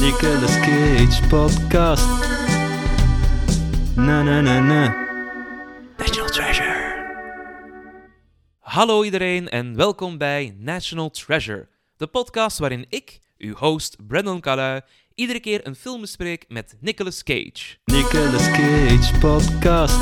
Nicolas Cage podcast. Na na na na. National Treasure. Hallo iedereen en welkom bij National Treasure, de podcast waarin ik, uw host Brandon Calui, iedere keer een film bespreek met Nicolas Cage. Nicolas Cage podcast.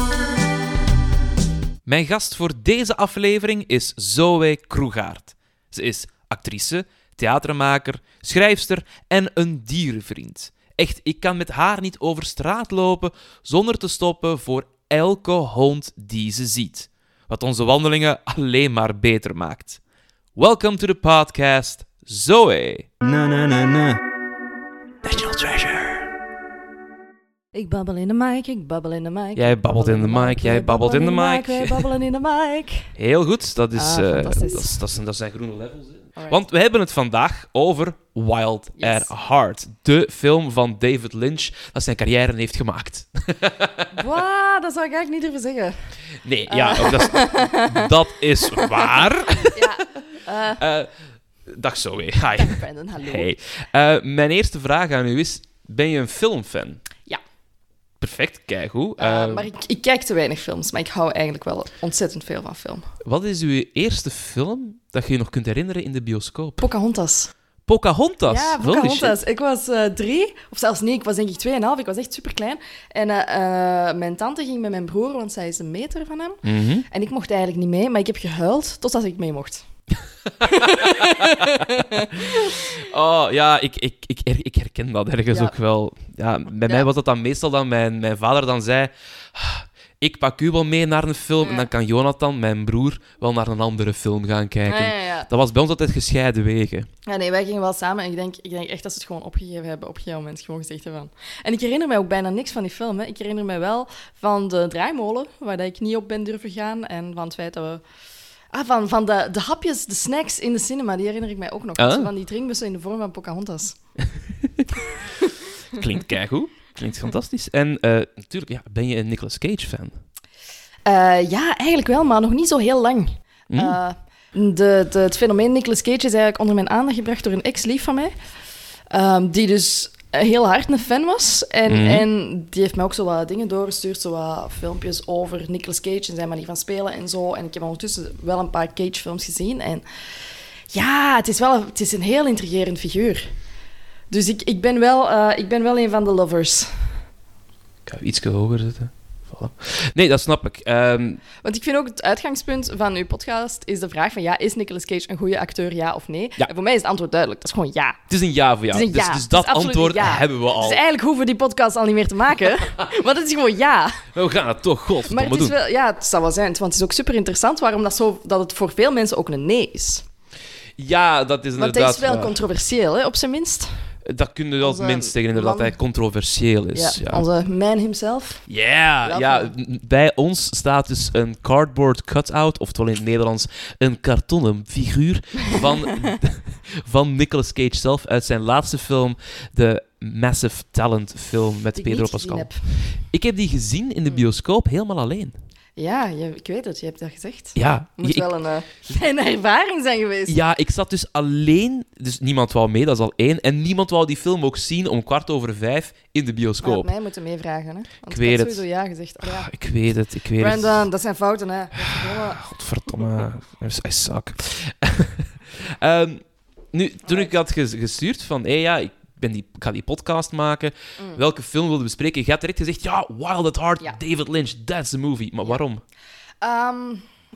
Mijn gast voor deze aflevering is Zoe Kroegaard. Ze is actrice, theatermaker, schrijfster en een dierenvriend. Echt, ik kan met haar niet over straat lopen zonder te stoppen voor elke hond die ze ziet. Wat onze wandelingen alleen maar beter maakt. Welcome to the podcast, Zoe. Na na na na. National Treasure. Ik babbel in de mic, ik babbel in de mic. Jij babbelt in de mic, jij babbelt in de mic. Wij babbelen in de mic. Heel goed, dat is, Ah, eh, dat, is, dat, zijn, dat zijn groene levels. hè. Alright. Want we hebben het vandaag over Wild Yes. at Heart, de film van David Lynch dat zijn carrière heeft gemaakt. Wow, dat zou ik eigenlijk niet durven zeggen. Nee, ja, dat, is, dat is waar. Ja. Eh, Eh, dag Zoe, hi. Brandon, hallo. Hey. Eh, mijn eerste vraag aan u is, ben je een filmfan? Perfect, kijk hoe. Eh, maar ik, ik kijk te weinig films, maar ik hou eigenlijk wel ontzettend veel van film. Wat is uw eerste film dat je je nog kunt herinneren in de bioscoop? Pocahontas. Pocahontas. Ja, Pocahontas. Ik was eh, drie, of zelfs nee, ik was denk ik tweeënhalf. Ik was echt super klein. En eh, mijn tante ging met mijn broer, want zij is een meter van hem. Mhm. En ik mocht eigenlijk niet mee, maar ik heb gehuild totdat ik mee mocht. Oh ja, ik, ik, ik, ik herken dat ergens Ja. ook wel. Ja, bij Ja. mij was dat dan meestal dat mijn, mijn vader dan zei... "Ah, Ik pak u wel mee naar een film en dan kan Jonathan, mijn broer, wel naar een andere film gaan kijken. Ja. Dat was bij ons altijd gescheiden wegen. Ja, nee, wij gingen wel samen en ik denk, ik denk echt dat ze het gewoon opgegeven hebben op een gegeven moment. Gewoon gezegd hebben. En ik herinner mij ook bijna niks van die film. Hè. Ik herinner mij wel van de draaimolen, waar dat ik niet op ben durven gaan. En van het feit dat we... Ah, van, van de, de hapjes, de snacks in de cinema, die herinner ik mij ook nog. Ah. Van die drinkbussen in de vorm van Pocahontas. Klinkt keigoed. Klinkt fantastisch. En eh, natuurlijk, ja, ben je een Nicolas Cage-fan? Eh, ja, eigenlijk wel, maar nog niet zo heel lang. Hm? Eh, de, de, het fenomeen Nicolas Cage is eigenlijk onder mijn aandacht gebracht door een ex-lief van mij. Ehm, die dus heel hard een fan was. En, Mhm. en die heeft mij ook zo wat dingen doorgestuurd. Zo wat filmpjes over Nicolas Cage en zijn manier van spelen en zo. En ik heb ondertussen wel een paar Cage-films gezien. En ja, het is wel het is een heel intrigerend figuur. Dus ik, ik, ben wel, eh, ik ben wel een van de lovers. Ik ga iets hoger zetten. Voilà. Nee, dat snap ik. Ehm, Want ik vind ook het uitgangspunt van uw podcast is de vraag van ja, is Nicolas Cage een goede acteur, ja of nee? Ja. En voor mij is het antwoord duidelijk. Dat is gewoon ja. het is een ja voor jou. Het is een dus, ja. dus dat antwoord ja. hebben we al. Dus eigenlijk hoeven we die podcast al niet meer te maken. want het is gewoon ja. Maar we gaan het toch Maar godverdomme het is doen. wel, ja, het zal wel zijn. Want het is ook super interessant waarom dat, zo, dat het voor veel mensen ook een nee is. Ja, dat is Want inderdaad het is wel waar. controversieel, hè, op zijn minst. Dat kun je wel Onze minst zeggen, inderdaad, dat hij controversieel is. Ja, Ja, Onze man himself. Ja, Wel ja, n- bij ons staat dus een cardboard cutout, oftewel in het Nederlands een kartonnen figuur van, van Nicolas Cage zelf uit zijn laatste film, de Massive Talent film met Die Pedro Pascal. heb. Ik heb die gezien in de bioscoop helemaal alleen. Ja, je, ik weet het. Je hebt dat gezegd. Ja, Moet ik, wel een eh, fijne ervaring zijn geweest. ja, ik zat dus alleen, dus niemand wou mee, dat is al één, en niemand wou die film ook zien om kwart over vijf in de Maar bioscoop. mij moeten meevragen, hè? Want Ik weet het. sowieso ja gezegd. Oh, ja. Ah, ik weet het, ik weet het. Brandon, dat zijn fouten, hè. Godverdomme. Godverdomme, I suck. Ehm, nu, toen ik had ges- gestuurd van, hé ja, ik, ben die, ik ga die podcast maken, Mm. welke film wilde bespreken? Je had direct gezegd, ja, Wild at Heart, Ja. David Lynch, that's the movie. Maar waarom? Ehm,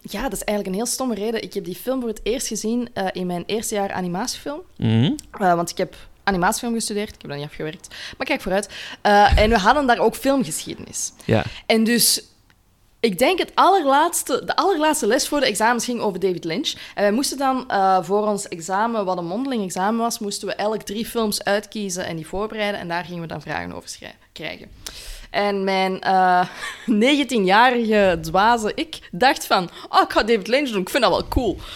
ja, dat is eigenlijk een heel stomme reden. Ik heb die film voor het eerst gezien eh, in mijn eerste jaar animatiefilm. Mhm. Eh, want ik heb animatiefilm gestudeerd. Ik heb dat niet afgewerkt. Maar kijk vooruit. Eh, en we hadden daar ook filmgeschiedenis. Ja. En dus Ik denk het allerlaatste, de allerlaatste les voor de examens ging over David Lynch. En wij moesten dan eh, voor ons examen, wat een mondeling examen was, moesten we elk drie films uitkiezen en die voorbereiden. En daar gingen we dan vragen over krijgen. En mijn eh 19-jarige dwaze ik dacht van, oh, ik ga David Lynch doen, ik vind dat wel cool.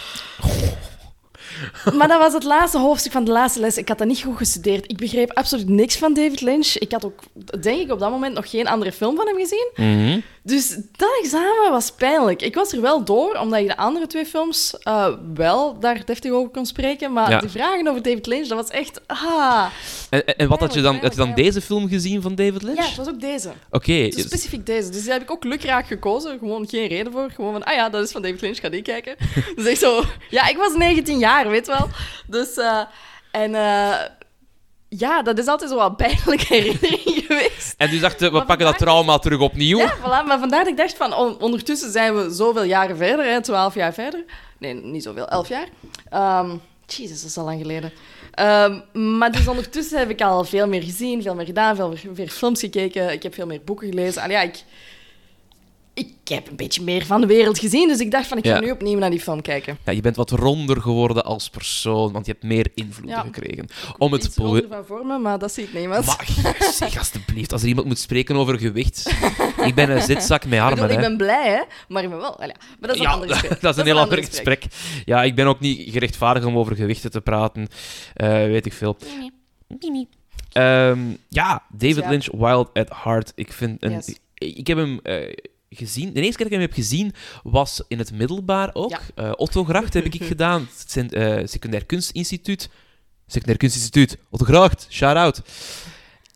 Maar dat was het laatste hoofdstuk van de laatste les. Ik had dat niet goed gestudeerd. Ik begreep absoluut niks van David Lynch. Ik had ook, denk ik, op dat moment nog geen andere film van hem gezien. Mhm. Dus dat examen was pijnlijk. Ik was er wel door, omdat je de andere twee films eh, wel daar deftig over kon spreken. Maar Ja. de vragen over David Lynch, dat was echt... Ah. En, wat had je dan? Had je dan deze film gezien van David Lynch? Ja, het was ook deze. Oké. Was specifiek deze. Dus die heb ik ook lukraak gekozen. Gewoon geen reden voor. Gewoon van, ah ja, dat is van David Lynch, ga die kijken. dus echt zo... Ja, ik was 19 jaar, weet wel. Dus... eh, en... eh, ja, dat is altijd zo wat pijnlijke herinnering geweest. En dus dachten, we pakken dat vandaag- trauma terug opnieuw. Ja, voilà. Maar vandaar dat ik dacht van, on- ondertussen zijn we zoveel jaren verder, hè, 12 jaar verder. Nee, niet zoveel, 11 jaar. Ehm Jezus, dat is al lang geleden. Ehm, maar dus ondertussen heb ik al veel meer gezien, veel meer gedaan, veel meer, meer films gekeken. Ik heb veel meer boeken gelezen. Allee, ja, ik, ik heb een beetje meer van de wereld gezien, dus ik dacht van, ik ga Ja. nu opnieuw naar die film kijken. Ja, je bent wat ronder geworden als persoon, want je hebt meer invloed Ja. gekregen. Om het ronder van vormen, maar dat ziet niemand. Maar zeg alsjeblieft, als er iemand moet spreken over gewicht. Ik ben een zitzak met ik, armen. bedoel, ik hè. ben blij, hè? Maar ik ben wel... maar dat is een ja, ander gesprek. dat is een heel ander gesprek. Ja, ik ben ook niet gerechtvaardigd om over gewichten te praten. Eh, weet ik veel. Ehm, ja, David ja. Lynch, Wild at Heart. Ik vind... Een, Yes. ik, ik heb hem eh, gezien... De eerste keer dat ik hem heb gezien, was in het middelbaar ook. Ja. Eh, Otto Gracht heb ik gedaan. Het eh, Secundair Kunstinstituut. Secundair Kunstinstituut. Otto Gracht, shout-out.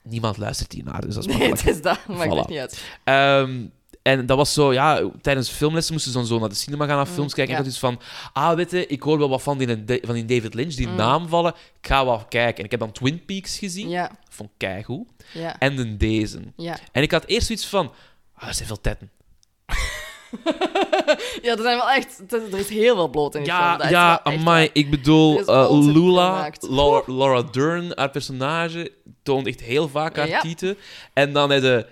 Niemand luistert hier naar, dus dat is Nee, makkelijk. het is dat. Maakt Voilà. echt niet uit. Ehm, en dat was zo, ja, tijdens filmlessen moesten ze dan zo naar de cinema gaan naar Mm, films kijken. ja. En had dus van, ah, weet je, ik hoor wel wat van die, van die David Lynch, die Mm. naam vallen. Ik ga wel kijken. En ik heb dan Twin Peaks gezien. Ja, Vond ik keigoed. ja, En de deze. ja. En ik had eerst zoiets van, ah, er zijn veel tetten. Ja, er zijn wel echt... Er is heel veel bloot in die film. Ja, Dat is ja, amai. Ik bedoel, eh, Lula. Laura, Laura Dern, haar personage, toont echt heel vaak haar Ja. tieten. En dan heb je,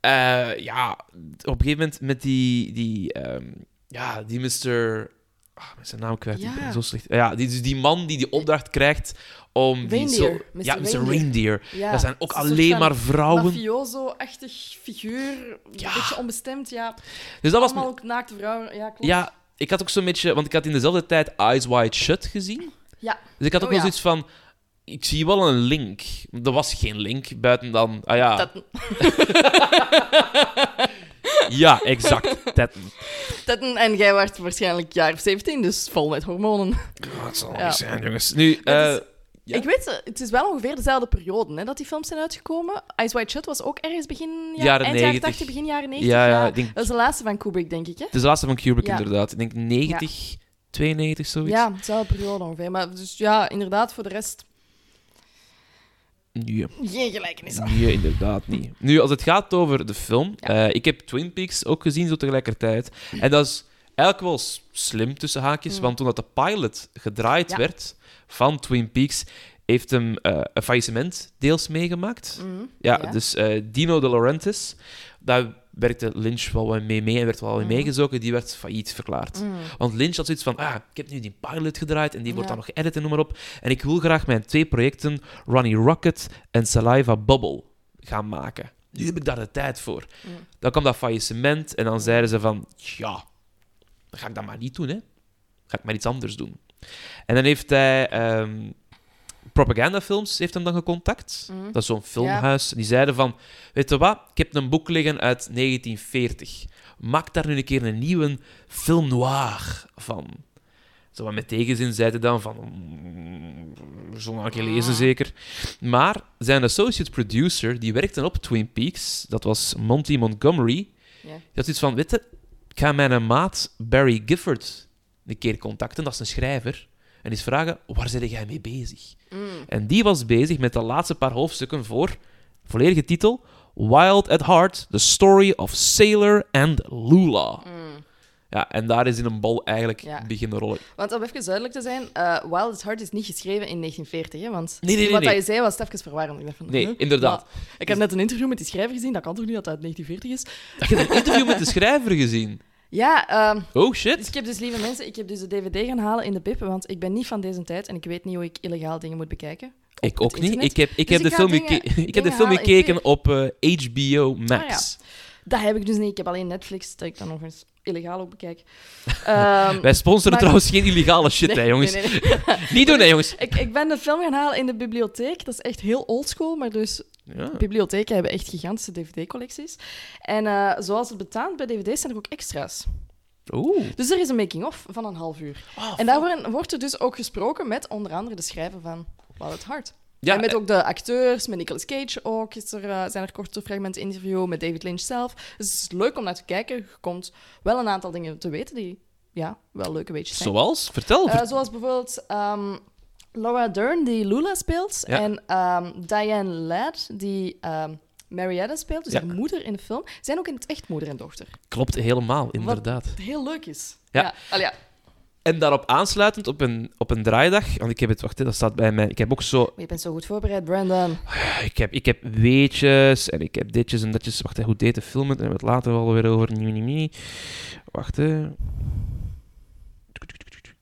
eh, ja, op een gegeven moment met die, die, ehm, ja, die Mr. Ah, zijn naam kwijt, ik Ja. ben zo slecht. Ja, die, dus die man die die opdracht krijgt om die zo... Reindeer, Mr. Ja, Mr. Reindeer. Reindeer. Ja, Dat zijn ook alleen maar vrouwen. Mafioso-achtig figuur. Ja. Een beetje onbestemd, ja. Dus dat was... Allemaal ook naakte vrouwen. Ja, klopt. Ja, ik had ook zo'n beetje... Want ik had in dezelfde tijd Eyes Wide Shut gezien. Ja. Dus ik had ook Oh, wel zoiets van... Ik zie wel een link. Er was geen link, buiten dan... Ah ja, Dat, ja exact. Dat, dat, en jij was waarschijnlijk jaar of 17, dus vol met hormonen. Oh, het zal Ja. niet zijn, jongens. Nu, eh, Ja? Ik weet, ze, het is wel ongeveer dezelfde periode hè, dat die films zijn uitgekomen. Eyes Wide Shut was ook ergens begin ja, Jaren eind jaren 90. 80, begin jaren 90. ja, ja, denk, Dat is de laatste van Kubrick, denk ik, hè? het is de laatste van Kubrick, Ja. inderdaad. Ik denk 90, 92, zoiets. Ja, dezelfde periode ongeveer. Maar dus ja, inderdaad, voor de rest Nee, geen gelijkenissen. nee, inderdaad niet. Nu, als het gaat over de film, Ja. eh, ik heb Twin Peaks ook gezien zo tegelijkertijd. En dat is eigenlijk wel slim tussen haakjes, Mm. want toen dat de pilot gedraaid Ja. werd van Twin Peaks, heeft hem eh, een faillissement deels meegemaakt. Mhm. Ja, Ja. dus eh, Dino De Laurentiis, daar werkte Lynch wel wat mee mee en werd wel Mhm. meegezogen, die werd failliet verklaard. Mhm. Want Lynch had zoiets van, ah, ik heb nu die pilot gedraaid en die wordt Ja. dan nog geëdit en noem maar op. En ik wil graag mijn twee projecten, Ronnie Rocket en Saliva Bubble, gaan maken. Nu heb ik daar de tijd voor. Mm. Dan kwam dat faillissement en dan zeiden ze van, ja, dan ga ik dat maar niet doen, hè. Ga ik maar iets anders doen. En dan heeft hij... ehm Propagandafilms heeft hem dan gecontact. Mhm. Dat is zo'n filmhuis. Die zeiden van, weet je wat, ik heb een boek liggen uit 1940. Maak daar nu een keer een nieuwe film noir van. Zo wat met tegenzin zeiden dan van... Zo lang gelezen, Ah. zeker. Maar zijn associate producer, die werkte op Twin Peaks, dat was Monty Montgomery, Ja. had iets van, weet je, ik ga mijn maat Barry Gifford een keer contacten, dat is een schrijver, en eens vragen, waar zit jij mee bezig? Mhm. En die was bezig met de laatste paar hoofdstukken voor, volledige titel, Wild at Heart, The Story of Sailor and Lula. Mhm. Ja, en daar is in een bal eigenlijk Ja. beginnen rollen. Want om even duidelijk te zijn, eh Wild at Heart is niet geschreven in 1940, hè? Want Nee, nee, nee, wat dat je zei was even verwarrend. Ik dacht van, Nee, huh? inderdaad. Maar ik heb net een interview met die schrijver gezien, dat kan toch niet dat dat uit 1940 is? Ik heb een interview met de schrijver gezien. Ja, ehm, Oh, dus shit. ik heb dus, lieve mensen, ik heb dus de DVD gaan halen in de bib, want ik ben niet van deze tijd en ik weet niet hoe ik illegaal dingen moet bekijken. Ik ook niet. Ik heb, ik Dus heb, ik de, film dingen- ik heb de film gekeken op eh, HBO Max. Dat heb ik dus niet. Ik heb alleen Netflix, dat ik dan nog eens illegaal ook bekijk. Ehm, Wij sponsoren maar- trouwens geen illegale shit, nee, hè, jongens. nee, nee, nee. Niet doen, hè, jongens. Ik, ik ben de film gaan halen in de bibliotheek. Dat is echt heel oldschool, maar dus Ja. bibliotheken hebben echt gigantische dvd-collecties. En eh, zoals het betaamt bij dvd's zijn er ook extra's. Oeh. Dus er is een making-of van een half uur. Ah, En daar wordt- er dus ook gesproken met onder andere de schrijver van Wild at Heart. ja, en met eh, ook de acteurs, met Nicolas Cage ook, is er, eh, zijn er korte fragmenten interview met David Lynch zelf. Dus het is leuk om naar te kijken. Je komt wel een aantal dingen te weten die ja, wel leuke weetjes zijn. Zoals? Vertel. Eh, zoals bijvoorbeeld ehm, Laura Dern, die Lula speelt. Ja. En ehm, Diane Ladd, die ehm Marietta speelt. Dus Ja. haar moeder in de film. Zijn ook in het echt moeder en dochter. Klopt helemaal, inderdaad. Wat heel leuk is. Ja. Al ja. En daarop aansluitend op een, op een draaidag, want ik heb het, wacht, dat staat bij mij. Ik heb ook zo, je bent zo goed voorbereid, Brandon. ik heb, ik heb weetjes en ik heb ditjes en datjes. Wacht, hoe deed de film het? En we het later wel weer over. Wacht, hè.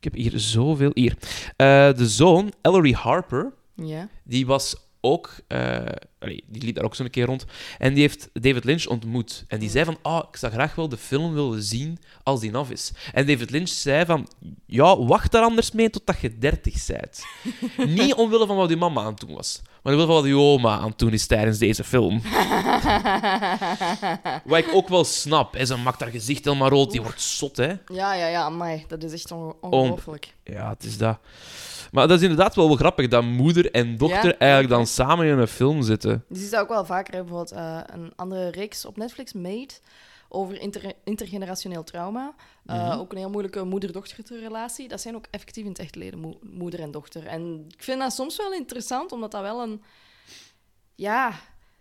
Ik heb hier zoveel. Hier. Eh, de zoon, Ellery Harper, Ja. die was ook... eh, allee, die liep daar ook zo'n keer rond. En die heeft David Lynch ontmoet. En die zei van, ah, ik zou graag wel de film willen zien als die af is. En David Lynch zei van, ja, wacht daar anders mee totdat je dertig bent. Niet omwille van wat die mama aan het doen was. Maar omwille van wat die oma aan het doen is tijdens deze film. Wat ik ook wel snap. Hè. Ze maakt haar gezicht helemaal rood. Die wordt zot, hè. ja, ja, ja, amai. Dat is echt onge- ongelooflijk. Ja, het is dat. Maar dat is inderdaad wel, wel grappig, dat moeder en dochter Ja, eigenlijk dan samen in een film zitten. Je ziet dat ook wel vaker. Bijvoorbeeld eh, een andere reeks op Netflix, Made, over inter- intergenerationeel trauma. Eh, Mhm. Ook een heel moeilijke moeder-dochter-relatie. Dat zijn ook effectief in het echt leden, mo- moeder en dochter. En ik vind dat soms wel interessant, omdat dat wel een... Ja,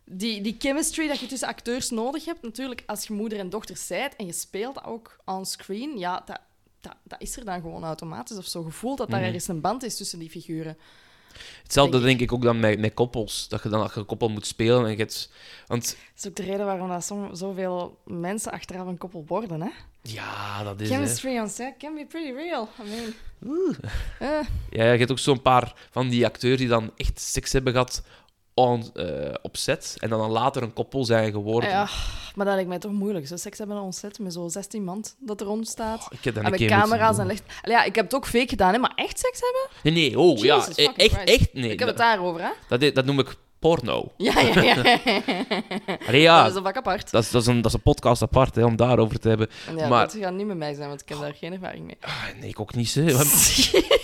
die, die chemistry dat je tussen acteurs nodig hebt, natuurlijk, als je moeder en dochter zijt en je speelt dat ook on screen, ja, dat, dat, dat is er dan gewoon automatisch of zo. Gevoeld dat daar Mhm. ergens een band is tussen die figuren. Hetzelfde Denk denk ik ook dan met, met koppels. Dat je dan als je een koppel moet spelen en je. Want Dat is ook de reden waarom dat zo, zoveel mensen achteraf een koppel worden, hè? ja, dat is... hè. Chemistry on set can be pretty real. I mean, eh, Ja, je hebt ook zo'n paar van die acteurs die dan echt seks hebben gehad on, eh, op set. En dan later een koppel zijn geworden. ja, maar dat lijkt mij toch moeilijk. Zo seks hebben on set met zo'n 16 man dat er rond staat. Oh, ik heb dat en een met camera's en licht. Allee, ja, ik heb het ook fake gedaan, hè, maar echt seks hebben? Nee, nee, oh ja. Jesus e- Echt, echt, nee. ik heb het daarover, hè? dat, dat noem ik porno. Ja, ja, ja. Allee, ja, Dat is een vak apart. dat is, dat, is een, dat is een podcast apart, hè, om daarover te hebben. Ja, maar- dat gaat niet met mij zijn, want ik heb daar geen ervaring mee. Ah, nee, ik ook niet, hè.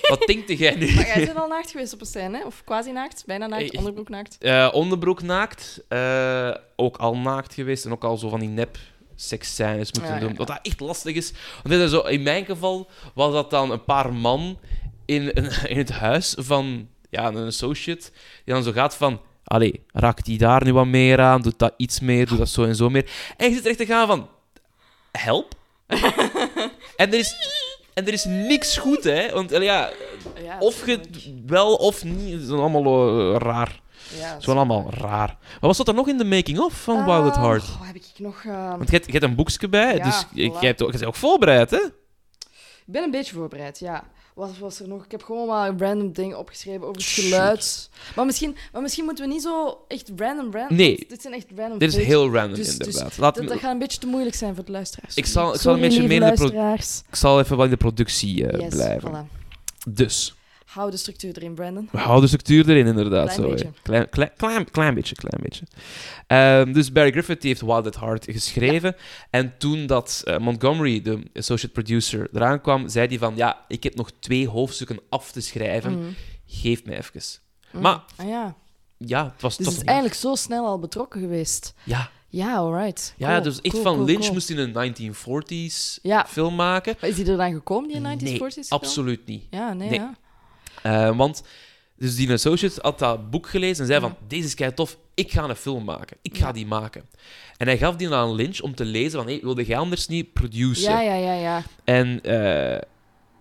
Wat, denkt jij nu? Maar jij bent al naakt geweest op een scène, hè? Of quasi naakt, bijna naakt, Hey. onderbroek naakt. Eh, onderbroek naakt. eh, ook al naakt geweest. En ook al zo van die nep seksscènes moeten Ja, doen. Wat dat echt lastig is. Want dit is zo, in mijn geval was dat dan een paar man in, in het huis van ja, een associate. Die dan zo gaat van... Allee, raakt die daar nu wat meer aan? Doet dat iets meer? Doet dat zo en zo meer? En je zit er echt te gaan van... Help? en, er is, en er is niks goed, hè? Want ja, Ja, of je het wel of niet. Dat is allemaal eh, raar. Ja, Het is wel allemaal raar. Maar wat zat er nog in de making-of van Wild at Heart? oh, heb ik nog... eh, Want je hebt, je hebt een boekje bij, Ja, dus voilà. je, hebt ook, je bent ook voorbereid, hè? Ik ben een beetje voorbereid, ja. Wat was er nog? Ik heb gewoon maar random dingen opgeschreven over het Shoot. geluid. Maar misschien, maar misschien moeten we niet zo echt random random... Nee. Dit zijn echt random Dit is heel random, Dus- dus inderdaad. Laat Dat, me- dat gaat een beetje te moeilijk zijn voor de luisteraars. Ik zal- ik zal een beetje meer in de ik zal even wel in de productie eh, Yes, blijven. voilà. Dus, Hou de structuur erin, Brandon. we houden de structuur erin, inderdaad. Klein zo, hè. beetje. Klein, klein, klein, klein beetje, klein beetje. Ehm, dus Barry Griffith heeft Wild at Heart geschreven. En toen dat eh, Montgomery, de associate producer, eraan kwam, zei hij van... Ja, ik heb nog twee hoofdstukken af te schrijven. Mm. Geef me even. Mm. Maar- Ah, ja. Ja, het was... Dus het is eigenlijk zo snel al betrokken geweest. Ja, Ja, alright. ja dus echt cool, van cool, Lynch moest hij een 1940s Ja. film maken. Maar is die er dan gekomen, die 1940s Nee, film? absoluut niet. Ja, nee, Nee. ja. Eh, want Dus die associate had dat boek gelezen en zei van, deze is kei tof, ik ga een film maken. Ik ga Ja. die maken. En hij gaf die aan Lynch om te lezen van, hey, wilde jij anders niet produceren? Ja, ja, ja, ja. En eh,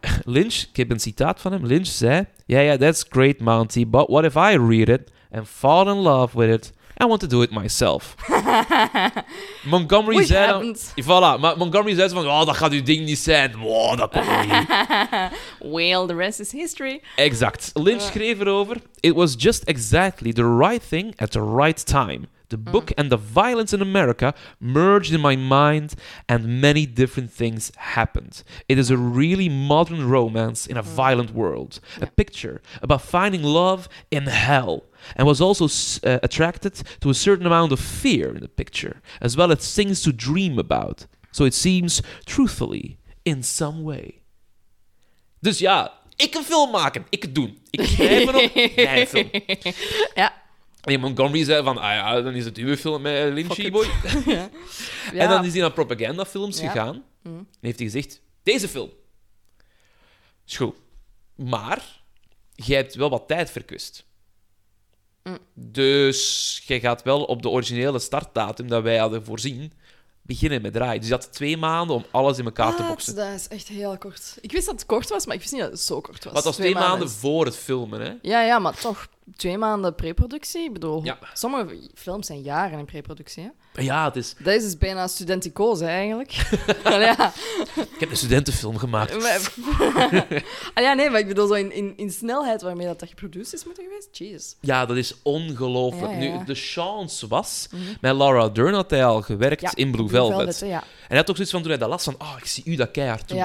Lynch, ik heb een citaat van hem, Lynch zei, yeah, yeah, that's great, Monty, but what if I read it and fall in love with it? I want to do it myself. Montgomery Which happened. Voilà, maar Montgomery zo van, oh, dat gaat uw ding niet zijn. Wow, dat komt niet. well, the rest is history. Exact. Lynch schreef erover: It was just exactly the right thing at the right time. The mm. book and the violence in America merged in my mind, and many different things happened. It is a really modern romance in a mm. violent world. A picture about finding love in hell. And was also uh, attracted to a certain amount of fear in the picture, as well as things to dream about. So it seems truthfully in some way. Dus ja, ik een film maken. Ik het doen. Ik schrijf erop. Mijn film. Ja. En Montgomery zei van, ah ja, dan is het uw film met it. boy. ja. En dan is hij naar propagandafilms Ja. gegaan. Mm. En heeft hij gezegd, deze film. Is goed. Maar, jij hebt wel wat tijd verkwist. Mm. Dus jij gaat wel op de originele startdatum dat wij hadden voorzien, beginnen met draaien. Dus je had twee maanden om alles in elkaar te Wat? boksen. Dat is echt heel kort. Ik wist dat het kort was, maar ik wist niet dat het zo kort was. Wat was twee maanden voor het filmen, hè? Ja, ja, maar toch twee maanden preproductie. Ik bedoel, Ja. sommige films zijn jaren in preproductie. Ja, het is... Dat is dus bijna studenticoos, hè, eigenlijk. Ja. Ik heb een studentenfilm gemaakt. Maar- ah, ja, nee, maar ik bedoel zo in, in, in snelheid waarmee dat, dat geproduceerd is moeten geweest. Jezus. Ja, dat is ongelooflijk. Ja, ja, ja. Nu, de chance was... Met Laura Dern had hij al gewerkt in Blue Blue Velvet. En hij had ook zoiets van, toen hij dat las, van... Oh, ik zie u dat keihard doen.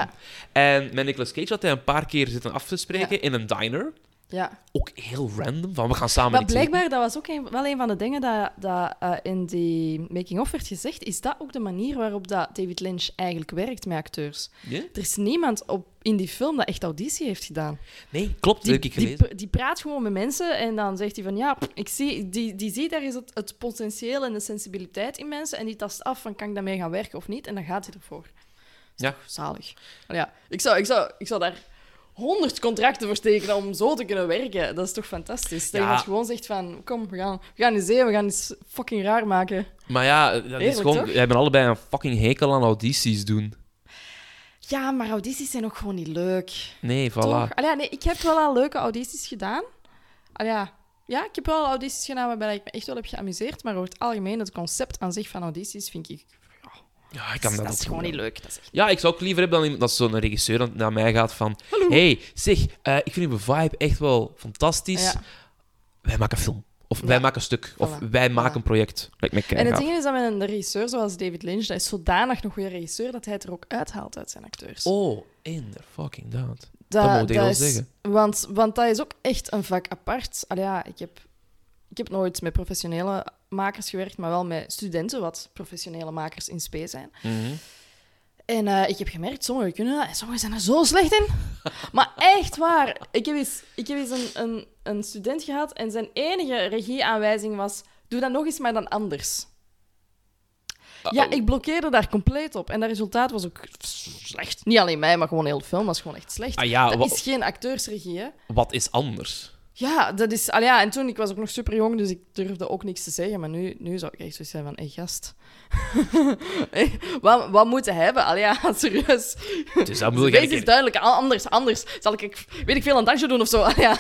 En met Nicolas Cage had hij een paar keer zitten af te spreken in een diner. Ja. Ook heel random, van we gaan samen Maar iets eten. blijkbaar, dat was ook een, wel een van de dingen dat, dat eh, in die making-of werd gezegd, is dat ook de manier waarop dat David Lynch eigenlijk werkt met acteurs. Er is niemand op, in die film dat echt auditie heeft gedaan. Nee, klopt, Die, ik die, gelezen. die praat gewoon met mensen en dan zegt hij van ja, ik zie, die, die ziet daar is het, het potentieel en de sensibiliteit in mensen en die tast af van kan ik daarmee gaan werken of niet en dan gaat hij ervoor. Ja. zalig. Maar ja, ik zou, ik, zou, ik zou daar honderd contracten voor tekenen om zo te kunnen werken. Dat is toch fantastisch? Dat Ja. iemand gewoon zegt van kom, we gaan, we gaan eens zien, we gaan eens fucking raar maken. Maar ja, dat is Heerlijk, gewoon... We hebben allebei een fucking hekel aan audities doen. Ja, maar audities zijn ook gewoon niet leuk. Nee, voilà. Toch? Allee, nee, ik heb wel al leuke audities gedaan. Allee, ja. ja, ik heb wel audities gedaan waarbij ik me echt wel heb geamuseerd. Maar over het algemeen, het concept aan zich van audities vind ik... Ja, ik kan dat, dat is gewoon doen. niet leuk. Dat is echt... Ja, ik zou ook liever hebben dan dat zo'n regisseur naar mij gaat van... hey, zeg, eh, ik vind uw vibe echt wel fantastisch. Ja. Wij maken een film. Of wij maken een stuk. Of wij maken Voilà. een project. Lijkt me En het ding is dat met een regisseur zoals David Lynch, dat is zodanig nog goede regisseur dat hij het er ook uithaalt uit zijn acteurs. Oh, in de fucking doubt. dat, dat moet ik wel zeggen. Want, want dat is ook echt een vak apart. Ja, ik heb, ik heb nooit met professionele makers gewerkt, maar wel met studenten, wat professionele makers in spe zijn. Mhm. En eh, ik heb gemerkt, sommigen kunnen dat en sommigen zijn er zo slecht in. maar echt waar. Ik heb eens, ik heb eens een, een, een student gehad en zijn enige regieaanwijzing was: doe dat nog eens, maar dan anders. Ja, Oh. ik blokkeerde daar compleet op. En dat resultaat was ook slecht. Niet alleen mij, maar gewoon heel de film was gewoon echt slecht. Ah ja, dat is geen acteursregie, hè. wat is anders? Ja, dat is... Al ja, en toen, ik was ook nog super jong, dus ik durfde ook niks te zeggen. Maar nu, nu zou ik echt zoiets zijn van, hé, gast. Hey, wat, wat moeten we hebben? Al ja, serieus. Dus dat moet ik is duidelijk. Anders, anders. Zal ik, weet ik veel, een dansje doen of zo? Al ja.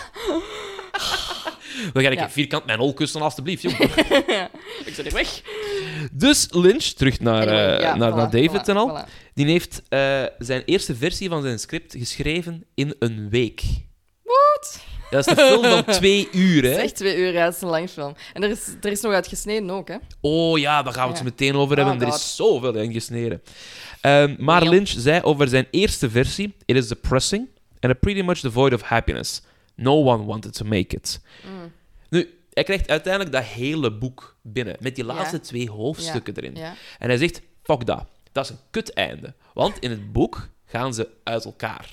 Dan ga ik Ja. vierkant mijn hol kussen, alstublieft. Ik zit er weg. dus Lynch, terug naar, Anyway, eh, ja, naar, voilà, naar David voilà, en al. voilà. Die heeft eh, zijn eerste versie van zijn script geschreven in een week. Wat? Dat is een film van twee uur, Het is hè? echt twee uur, ja, het is een lang film. En er is, er is nog uit gesneden ook, hè. Oh ja, daar gaan we het Ja. meteen over hebben. Oh, er is zoveel in gesneden. Ehm, maar. Lynch zei over zijn eerste versie: It is depressing and pretty much devoid of happiness. No one wanted to make it. Mm. Nu, hij krijgt uiteindelijk dat hele boek binnen, met die Ja. laatste twee hoofdstukken erin. En hij zegt: Fuck dat. Dat is een kut einde. Want in het boek gaan ze uit elkaar.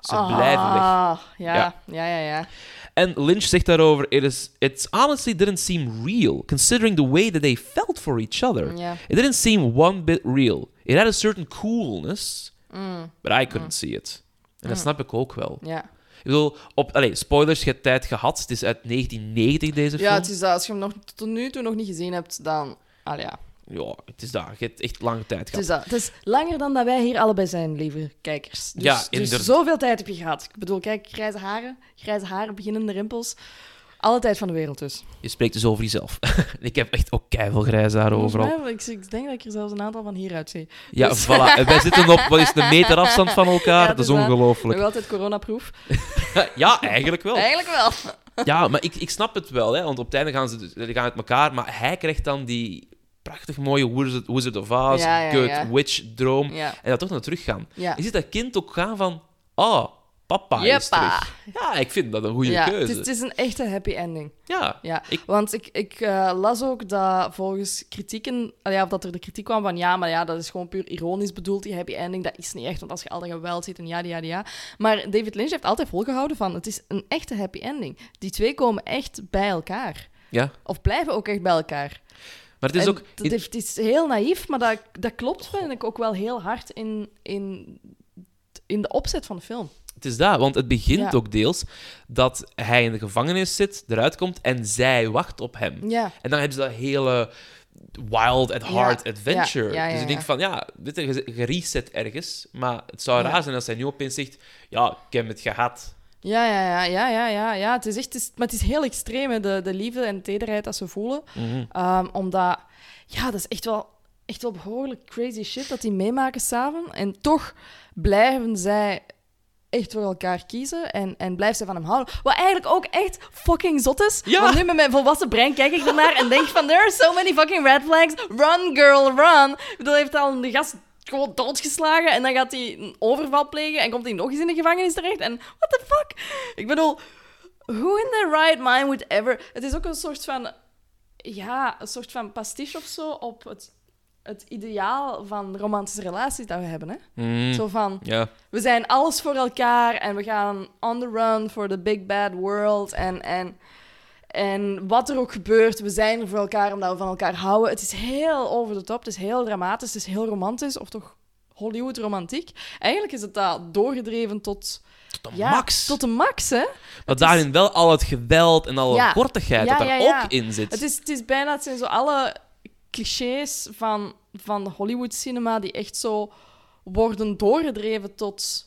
Ze blijven weg. Ah, ja, Ja. ja, ja, ja. En Lynch zegt daarover: it, is, it honestly didn't seem real, considering the way that they felt for each other. It didn't seem one bit real. It had a certain coolness, Mm, but I couldn't see it. En dat snap ik ook wel. ja. Ik bedoel, op, allee, spoilers, je hebt tijd gehad. Het is uit 1990, deze film. Ja, het is dat. Als je hem nog tot nu toe nog niet gezien hebt, dan... Allee, ja. Ja, het is dat. Je hebt echt lange tijd Het gehad. is dat. Het is langer dan dat wij hier allebei zijn, lieve kijkers. Dus, Ja, dus zoveel tijd heb je gehad. Ik bedoel, kijk, grijze haren, grijze haren, beginnende rimpels. Alle tijd van de wereld dus. Je spreekt dus over jezelf. ik heb echt ook keiveel grijze haar Volgens overal. mij, ik, ik denk dat ik er zelfs een aantal van hieruit zie. Ja, Dus- voilà. Wij zitten op, wat is het, een meter afstand van elkaar? Ja, dat is ongelooflijk. Nog altijd coronaproof. ja, eigenlijk wel. Eigenlijk wel. Ja, maar ik, ik snap het wel, hè, want op het einde gaan ze gaan uit elkaar, maar hij krijgt dan die prachtig mooie Wizard, Wizard of Oz, Ja, Good. Witch droom, en dat toch naar terug gaan. Je ziet dat kind ook gaan van, oh, papa is terug. Ja, ik vind dat een goede Ja, het keuze. is, het is een echte happy ending. Ja, Ja, Ik- want ik, ik eh, las ook dat volgens kritieken, ja, of dat er de kritiek kwam van ja, maar ja, dat is gewoon puur ironisch bedoeld, die happy ending. Dat is niet echt, want als je al dat geweld ziet en ja, ja, ja. Maar David Lynch heeft altijd volgehouden van het is een echte happy ending. Die twee komen echt bij elkaar. ja. Of blijven ook echt bij elkaar. Maar het is En ook... het is heel naïef, maar dat, dat klopt, vind ik, ook wel heel hard in, in, in de opzet van de film. Het is dat, want het begint Ja. ook deels dat hij in de gevangenis zit, eruit komt en zij wacht op hem. Ja, En dan hebben ze dat hele wild at heart Ja, adventure. ja, ja, ja, dus ik denk van, ja, dit is gereset ergens. Maar het zou raar zijn als hij nu opeens zegt, ja, ik heb het gehad. Ja, ja, ja, ja, ja, ja, ja. Het is echt, het is, maar het is heel extreem, hè, de, de liefde en tederheid dat ze voelen. Mhm. Ehm, omdat, ja, dat is echt wel, echt wel behoorlijk crazy shit dat die meemaken samen. En toch blijven zij echt voor elkaar kiezen en, en blijft zij van hem houden. Wat eigenlijk ook echt fucking zot is. Ja. Want nu met mijn volwassen brein kijk ik ernaar en denk van, there are so many fucking red flags. Run, girl, run. Ik bedoel, heeft al de gast gewoon doodgeslagen en dan gaat hij een overval plegen en komt hij nog eens in de gevangenis terecht. En what the fuck? Ik bedoel, who in their right mind would ever... Het is ook een soort van... Ja, een soort van pastiche of zo op het, het ideaal van romantische relaties dat we hebben. Hè? Mhm. Zo van, Ja. we zijn alles voor elkaar en we gaan on the run for the big bad world. En, en, en wat er ook gebeurt, we zijn er voor elkaar omdat we van elkaar houden. Het is heel over de top, het is heel dramatisch, het is heel romantisch, of toch Hollywood romantiek. Eigenlijk is het dat doorgedreven tot, Tot de ja, max. tot de max, hè? maar is- daarin wel al het geweld en alle Ja. kortigheid Ja, dat daar ja. ook in zit. Het is, het is bijna, het zijn zo alle clichés van, van Hollywood cinema die echt zo worden doorgedreven tot,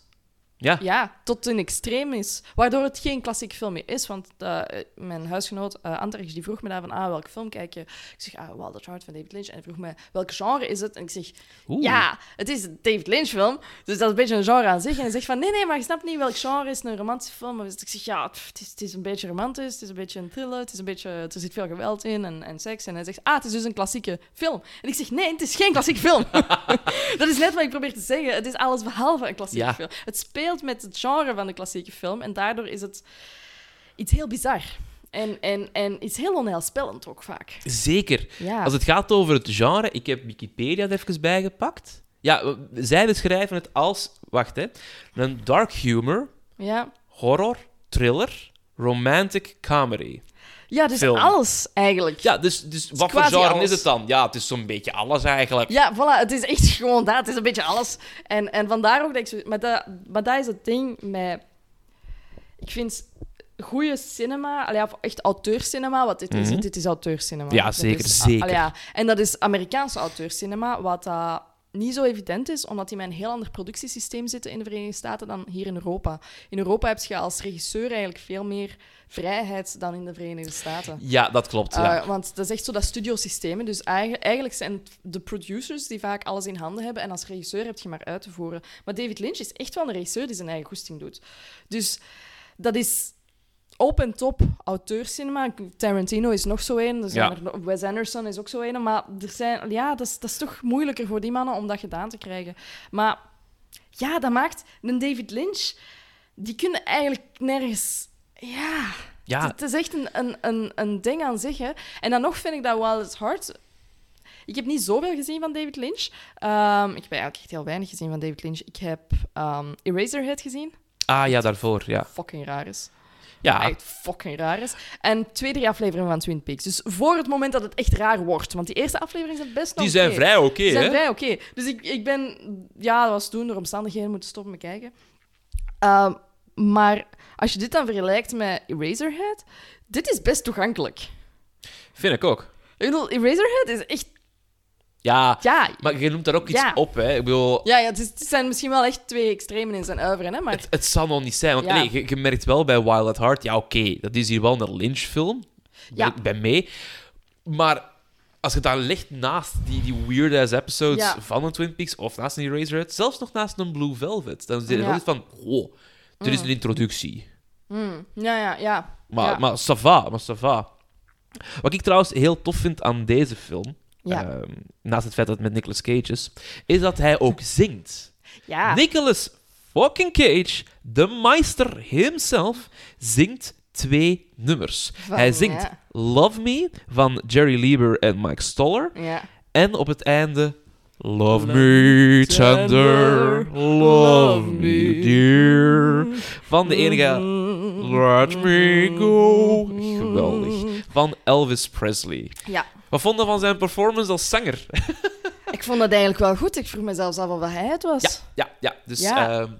Ja. ja, tot een extreem is. Waardoor het geen klassieke film meer is. Want eh, mijn huisgenoot uh, die vroeg me daar van, ah, welke film kijk je? Ik zeg, ah, Wild Heart van David Lynch. En hij vroeg me, welke genre is het? En ik zeg, Oeh. ja, het is een David Lynch film. Dus dat is een beetje een genre aan zich. En hij zegt van, nee, nee, maar je snapt niet welk genre is een romantische film. Dus ik zeg, ja, pff, het is, het is een beetje romantisch, het is een beetje een thriller, het is een beetje, er zit veel geweld in en, en seks. En hij zegt, ah, het is dus een klassieke film. En ik zeg, nee, het is geen klassieke film. dat is net wat ik probeer te zeggen. Het is alles behalve een klassieke Ja. film. Het speelt met het genre van de klassieke film en daardoor is het iets heel bizar. En, en, en iets heel onheilspellend ook vaak. Zeker. Ja. Als het gaat over het genre, ik heb Wikipedia er even bijgepakt. Ja, zij beschrijven het als, wacht hè, een dark humor, ja. horror, thriller, romantic comedy. Ja, dus Film. alles eigenlijk. Ja, dus, dus wat voor genre alles. is het dan? Ja, het is zo'n beetje alles eigenlijk. Ja, voilà, het is echt gewoon dat. Het is een beetje alles. En, en vandaar ook dat ik zo... Maar dat, maar dat is het ding met... Ik vind goede cinema, allee, of echt auteurscinema, wat dit is. Mhm. Dit is auteurscinema. Ja, zeker, is- zeker. allee, ja. En dat is Amerikaanse auteurscinema, wat dat niet zo evident is, omdat die met een heel ander productiesysteem zitten in de Verenigde Staten dan hier in Europa. In Europa heb je als regisseur eigenlijk veel meer vrijheid dan in de Verenigde Staten. Ja, dat klopt. Ja. Uh, want dat is echt zo dat studiosysteem. hè. Dus eigenlijk, eigenlijk zijn de producers die vaak alles in handen hebben. En als regisseur heb je maar uit te voeren. Maar David Lynch is echt wel een regisseur die zijn eigen goesting doet. Dus dat is open top auteurscinema. Tarantino is nog zo een. Ja. er nog- Wes Anderson is ook zo een. Maar er zijn, ja, dat is, dat is toch moeilijker voor die mannen om dat gedaan te krijgen. Maar ja, dat maakt een David Lynch... Die kunnen eigenlijk nergens... Ja, ja, het, het is echt een, een, een, een ding aan zich. Hè. En dan nog vind ik dat Wild at Heart... Ik heb niet zoveel gezien van David Lynch. Ehm, ik heb eigenlijk echt heel weinig gezien van David Lynch. Ik heb ehm, Eraserhead gezien. ah ja, daarvoor, ja. Fucking raar is. Ja, Echt fucking raar is. En twee, drie afleveringen van Twin Peaks. Dus voor het moment dat het echt raar wordt. Want die eerste afleveringen zijn best nog die zijn vrij oké, Die zijn hè? vrij oké. Dus ik, ik ben... Ja, dat was toen door omstandigheden moeten stoppen met kijken. Ehm, Maar als je dit dan vergelijkt met Eraserhead, dit is best toegankelijk. Vind ik ook. Ik bedoel, Eraserhead is echt... Ja, Ja, maar je noemt daar ook iets Ja. op, hè. Ik bedoel, ja, ja het, is- het zijn misschien wel echt twee extremen in zijn oeuvre, hè, maar... het, het zal nog niet zijn. Want Ja. nee, je, je merkt wel bij Wild at Heart, ja, oké, dat is hier wel een Lynch-film. Ja. Bij mee. Maar als je dat legt naast die, die weird-ass episodes van een Twin Peaks, of naast een Eraserhead, zelfs nog naast een Blue Velvet, dan zit je iets van, oh, dit is Mm. een introductie. Hmm, ja, ja, ja. Maar, maar ça va, maar ça va. Wat ik trouwens heel tof vind aan deze film, Ja. ehm, naast het feit dat het met Nicolas Cage is, is dat hij ook zingt. ja. Nicolas fucking Cage, de meister himself, zingt twee nummers. Van- hij zingt ja. Love Me van Jerry Lieber en Mike Stoller. Ja. En op het einde Love, Me tender, Love Me Dear van de enige Let Me Go. Geweldig. Van Elvis Presley. Ja. Wat vonden we van zijn performance als zanger? Ik vond dat eigenlijk wel goed. Ik vroeg mezelf af of dat hij het was. Ja, ja, ja. Dus Ja. ehm,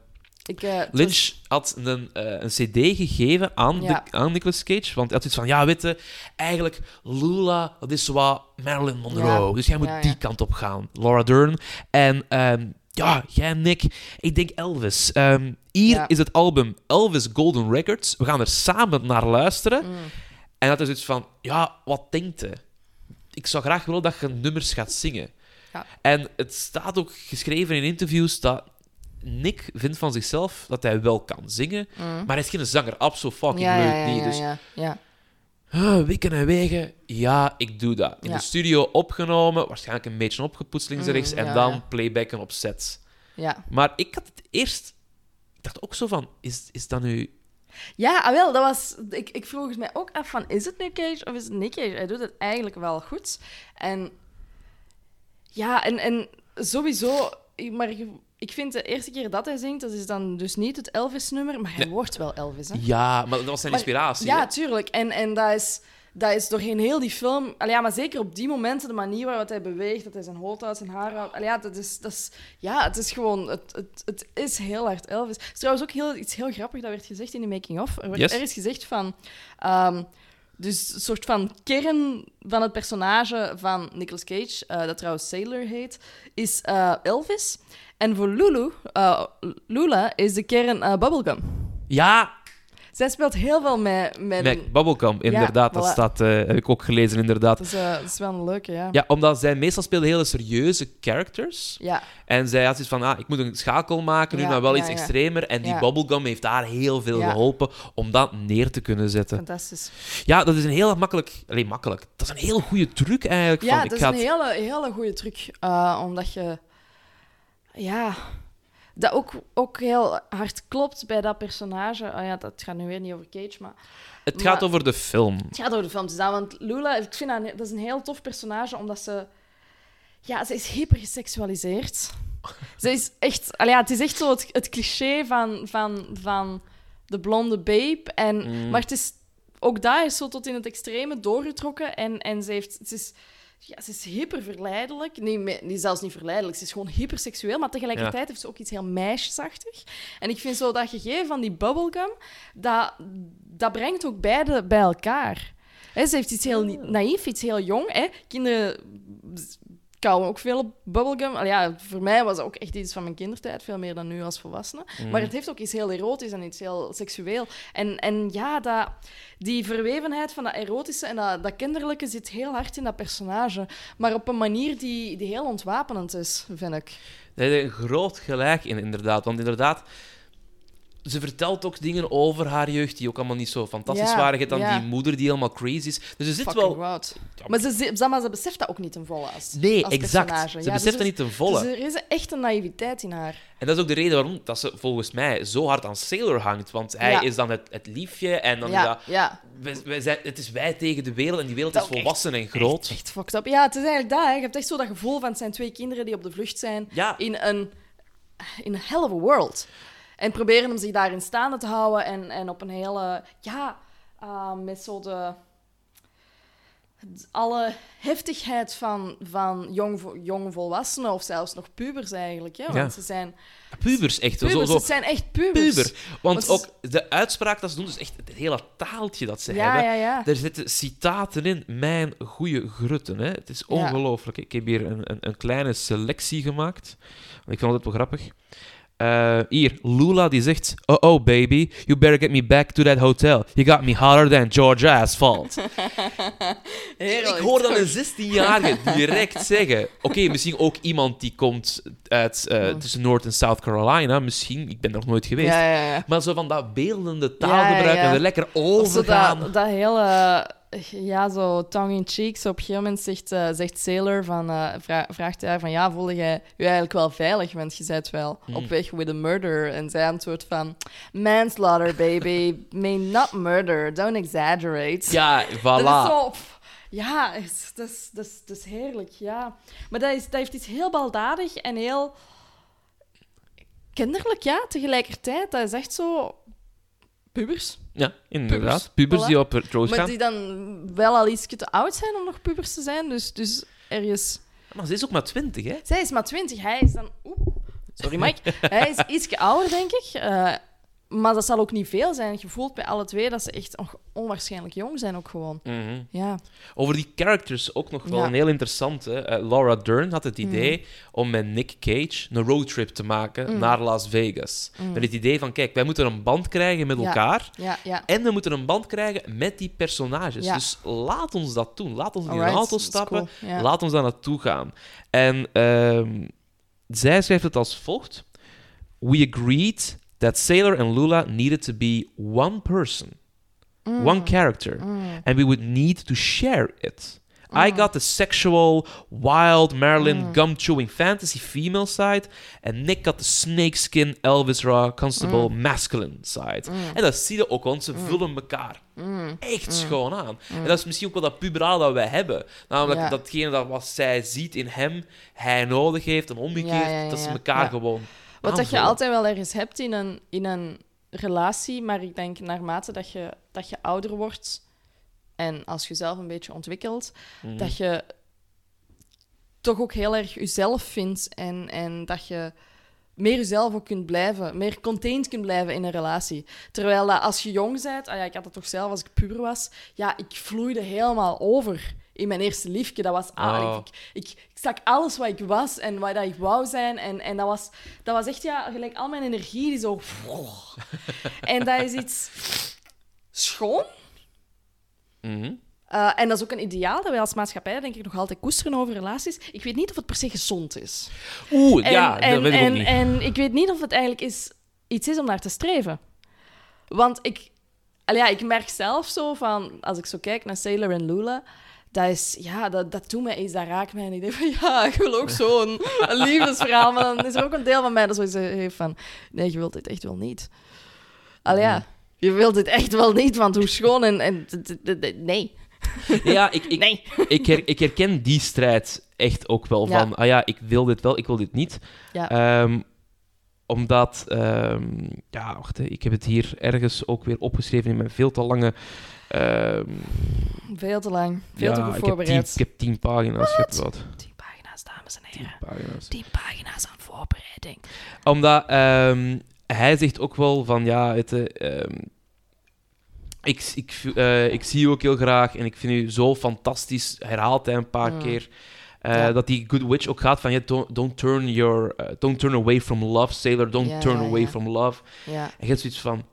Ik, eh, Lynch had een, eh, een cd gegeven aan, Ja. de, aan Nicolas Cage. Want hij had iets van, ja, weet je, eigenlijk Lula, dat is wat Marilyn Monroe. Ja. Dus jij moet die kant op gaan. Laura Dern. En ehm, ja, jij Nick, ik denk Elvis. Ehm, hier is het album Elvis Golden Records. We gaan er samen naar luisteren. mm. En dat is iets van, ja, wat denkt je? Ik zou graag willen dat je nummers gaat zingen. Ja. En het staat ook geschreven in interviews dat Nick vindt van zichzelf dat hij wel kan zingen, Mm. maar hij is geen zanger, absoluut fucking ja, leuk ja, niet. Dus ja, ja. ah, wikken en wegen, ja, ik doe dat. In de studio opgenomen, waarschijnlijk een beetje opgepoetst links en Mm, rechts, en ja, dan playbacken op set. ja. Maar ik had het eerst... Ik dacht ook zo van, is, is dat nu... Ja, ah, wel, dat was... Ik, ik vroeg het mij ook af van, is het Nick Cage of is het Nick Cage? Hij doet het eigenlijk wel goed. En... Ja, en, en sowieso... Maar ik- ik vind de eerste keer dat hij zingt, dat is dan dus niet het Elvis-nummer, maar hij Nee. wordt wel Elvis, hè? Ja, maar dat was zijn Maar- inspiratie. Ja, hè? tuurlijk. En, en dat, is, dat is doorheen heel die film... Allee, ja, maar zeker op die momenten, de manier waarop hij beweegt, dat hij zijn hoofd houdt, zijn haar houdt... Allee, ja, dat is, dat is, ja, het is gewoon... Het, het, het is heel hard Elvis. Er is trouwens ook heel, iets heel grappigs, dat werd gezegd in de making-of. Er werd Yes. ergens gezegd van... ehm, dus een soort van kern van het personage van Nicolas Cage, eh, dat trouwens Sailor heet, is eh, Elvis. En voor Lulu, eh, Lula is de kern Bubblegum. Ja, Zij speelt heel veel met... met, met Bubblegum, inderdaad. dat voilà. staat, eh, heb ik ook gelezen, inderdaad. Dat is, eh, dat is wel een leuke, ja. Ja, omdat zij meestal speelde hele serieuze characters. Ja, En zij had zoiets van, ah, ik moet een schakel maken nu, Ja, maar wel iets extremer. En die bubblegum heeft daar heel veel geholpen om dat neer te kunnen zetten. fantastisch. Ja, dat is een heel makkelijk... Alleen makkelijk. Dat is een heel goede truc eigenlijk. Ja, van, dat ik is een hele, hele goede truc. eh, omdat je... Ja... Dat ook, ook heel hard klopt bij dat personage. Oh ja, dat gaat nu weer niet over Cage, maar... Het gaat over de film. Het gaat over de film. Dus dat, want Lula, ik vind dat, is een heel tof personage, omdat ze... Ja, ze is hyper geseksualiseerd. Ze is echt... ja, het is echt zo het, het cliché van, van, van de blonde babe. En, Mm. Maar het is... Ook daar is zo tot in het extreme doorgetrokken. En, en ze, heeft, ze, is, ja, ze is hyper verleidelijk. Nee, nee, zelfs niet verleidelijk. Ze is gewoon hyperseksueel. Maar tegelijkertijd heeft ze ook iets heel meisjesachtig. En ik vind zo dat gegeven van die bubblegum... Dat, dat brengt ook beide bij elkaar. Hè, ze heeft iets heel naïef, iets heel jong. Hè. Kinderen kauwen ook veel op bubblegum. Al ja, voor mij was het ook echt iets van mijn kindertijd, veel meer dan nu als volwassene. Maar het heeft ook iets heel erotisch en iets heel seksueel. En, en ja, dat, die verwevenheid van dat erotische en dat, dat kinderlijke zit heel hard in dat personage. Maar op een manier die, die heel ontwapenend is, vind ik. Daar heb je een groot gelijk in, inderdaad. Want inderdaad, ze vertelt ook dingen over haar jeugd die ook allemaal niet zo fantastisch waren. Je hebt dan die moeder die helemaal crazy is. Dus er zit Fucking wel... Maar ze, ze, maar ze beseft dat ook niet ten volle als, Nee, als exact. personage. Ze Ja, beseft dus dat niet ten volle. Dus er is echt een naïviteit in haar. En dat is ook de reden waarom dat ze volgens mij zo hard aan Sailor hangt. Want hij Ja. is dan het, het liefje en dan Ja, dat... ja. wij- wij zijn, het is wij tegen de wereld en die wereld Dat is echt- volwassen en groot. Echt fucked up. Ja, het is eigenlijk dat. Hè. Je hebt echt zo dat gevoel van het zijn twee kinderen die op de vlucht zijn in een, in een hell of a world. En proberen om zich daarin staande te houden en, en op een hele... Ja, ah, met zo de... alle heftigheid van, van jong, jonge volwassenen of zelfs nog pubers eigenlijk. Hè? Want Ja. ze zijn Pubers, echt. pubers, zo, zo, het zijn echt pubers. puber. Want Want ook de uitspraak dat ze doen, dus echt het hele taaltje dat ze Ja, hebben. ja. Er zitten citaten in. Mijn goede grutten. Hè. Het is ongelooflijk. Ik heb hier een, een, een kleine selectie gemaakt. Want ik vind het wel grappig. Eh, hier, Lula die zegt: Oh, oh, baby, you better get me back to that hotel. You got me hotter than Georgia asphalt. Ik hoor dan een 16-jarige direct zeggen. Oké, misschien ook iemand die komt uit eh, tussen Noord- en South Carolina. Misschien, ik ben er nog nooit geweest. Ja, ja, ja. Maar zo van dat beeldende taalgebruik en er lekker overgaan. dat, dat hele, ja, zo tongue-in-cheek. Zo op een gegeven moment zegt, eh, zegt Sailor van, eh, vra- vraagt hij van, ja, voelde jij je eigenlijk wel veilig? Want je bent wel Mm. op weg with a murder. En zij antwoordt van, manslaughter, baby. Mean not murder. Don't exaggerate. Ja, Dat is voilà. Ja, is- dat is, dat, is, dat is heerlijk, ja. Maar dat, is, dat heeft iets heel baldadig en heel kinderlijk, ja, tegelijkertijd. Dat is echt zo... Pubers. Ja, inderdaad. Pubers. Pubers Voilà. die op Maar gaan. die dan wel al iets te oud zijn om nog pubers te zijn. Dus, dus ergens... Maar ze is ook maar twintig, hè? Zij is maar twintig, hij is dan... Oeh, sorry Mike. hij is iets ouder, denk ik. Eh, maar dat zal ook niet veel zijn. Je voelt bij alle twee dat ze echt on- onwaarschijnlijk jong zijn ook gewoon. Mhm. Ja. Over die characters ook nog wel Ja. een heel interessante. Eh, Laura Dern had het idee om met Nick Cage een roadtrip te maken Mm. naar Las Vegas. Met het idee van, kijk, wij moeten een band krijgen met Ja. elkaar. Ja, ja. En we moeten een band krijgen met die personages. Ja. Dus laat ons dat doen. Laat ons in een auto stappen. cool. Laat ons daar naartoe gaan. En ehm, zij schrijft het als volgt. We agreed that Sailor and Lula needed to be one person, Mm. one character, and we would need to share it. I got the sexual, wild, Marilyn, Mm. gum-chewing fantasy female side, and Nick got the snakeskin, Elvis Raw, constable, Mm. masculine side. En dat zie je ook, want ze vullen elkaar Mm. echt schoon aan. En dat is misschien ook wel dat puberaal dat wij hebben. Namelijk Ja. datgene dat wat zij ziet in hem, hij nodig heeft en omgekeerd, Ja, ja, ja, dat ze elkaar gewoon Wat dat je altijd wel ergens hebt in een, in een relatie, maar ik denk naarmate dat je, dat je ouder wordt en als je zelf een beetje ontwikkelt, Mhm. dat je toch ook heel erg jezelf vindt en, en dat je meer jezelf ook kunt blijven, meer contained kunt blijven in een relatie. Terwijl dat als je jong bent, ah ja, ik had het toch zelf als ik puber was, ja, ik vloeide helemaal over in mijn eerste liefje. Dat was, ah, Oh. ik, ik, ik stak alles wat ik was en wat dat ik wou zijn. En, en dat, was, dat was echt, ja, gelijk al mijn energie die zo... en dat is iets schoon. Mhm. Eh, en dat is ook een ideaal dat wij als maatschappij, denk ik, nog altijd koesteren over relaties. Ik weet niet of het per se gezond is. Oeh, En, ja, en, dat weet ik en, niet. En ik weet niet of het eigenlijk is, iets is om naar te streven. Want ik, ja, ik merk zelf zo van, als ik zo kijk naar Sailor en Lula, dat is, ja, dat, dat doet mij iets, dat raakt mij. En ik denk van, ja, ik wil ook zo'n liefdesverhaal. Maar dan is er ook een deel van mij dat zoiets heeft van, nee, je wilt dit echt wel niet. Al ja, je wilt dit echt wel niet, want hoe schoon en... en nee. Ja, ik, ik, Nee. ik, her- ik herken die strijd echt ook wel Ja. van, ah ja, ik wil dit wel, ik wil dit niet. Ja. Ehm, omdat, ehm, ja, wacht, ik heb het hier ergens ook weer opgeschreven in mijn veel te lange... ehm, Veel te lang. Veel ja, te goed ik heb, tien, voorbereid. ik heb tien pagina's, wat. Tien pagina's, dames en Tien heren. pagina's. Tien pagina's aan voorbereiding. Omdat ehm, hij zegt ook wel van ja, het, eh, ehm, ik, ik, eh, ik zie u ook heel graag en ik vind u zo fantastisch. Herhaalt hij een paar Mm. keer. Eh, Ja. Dat die Good Witch ook gaat van ja, don't, don't, turn your, eh, don't turn away from love, sailor. Don't Ja, turn away from love. Ja. En je hebt zoiets van.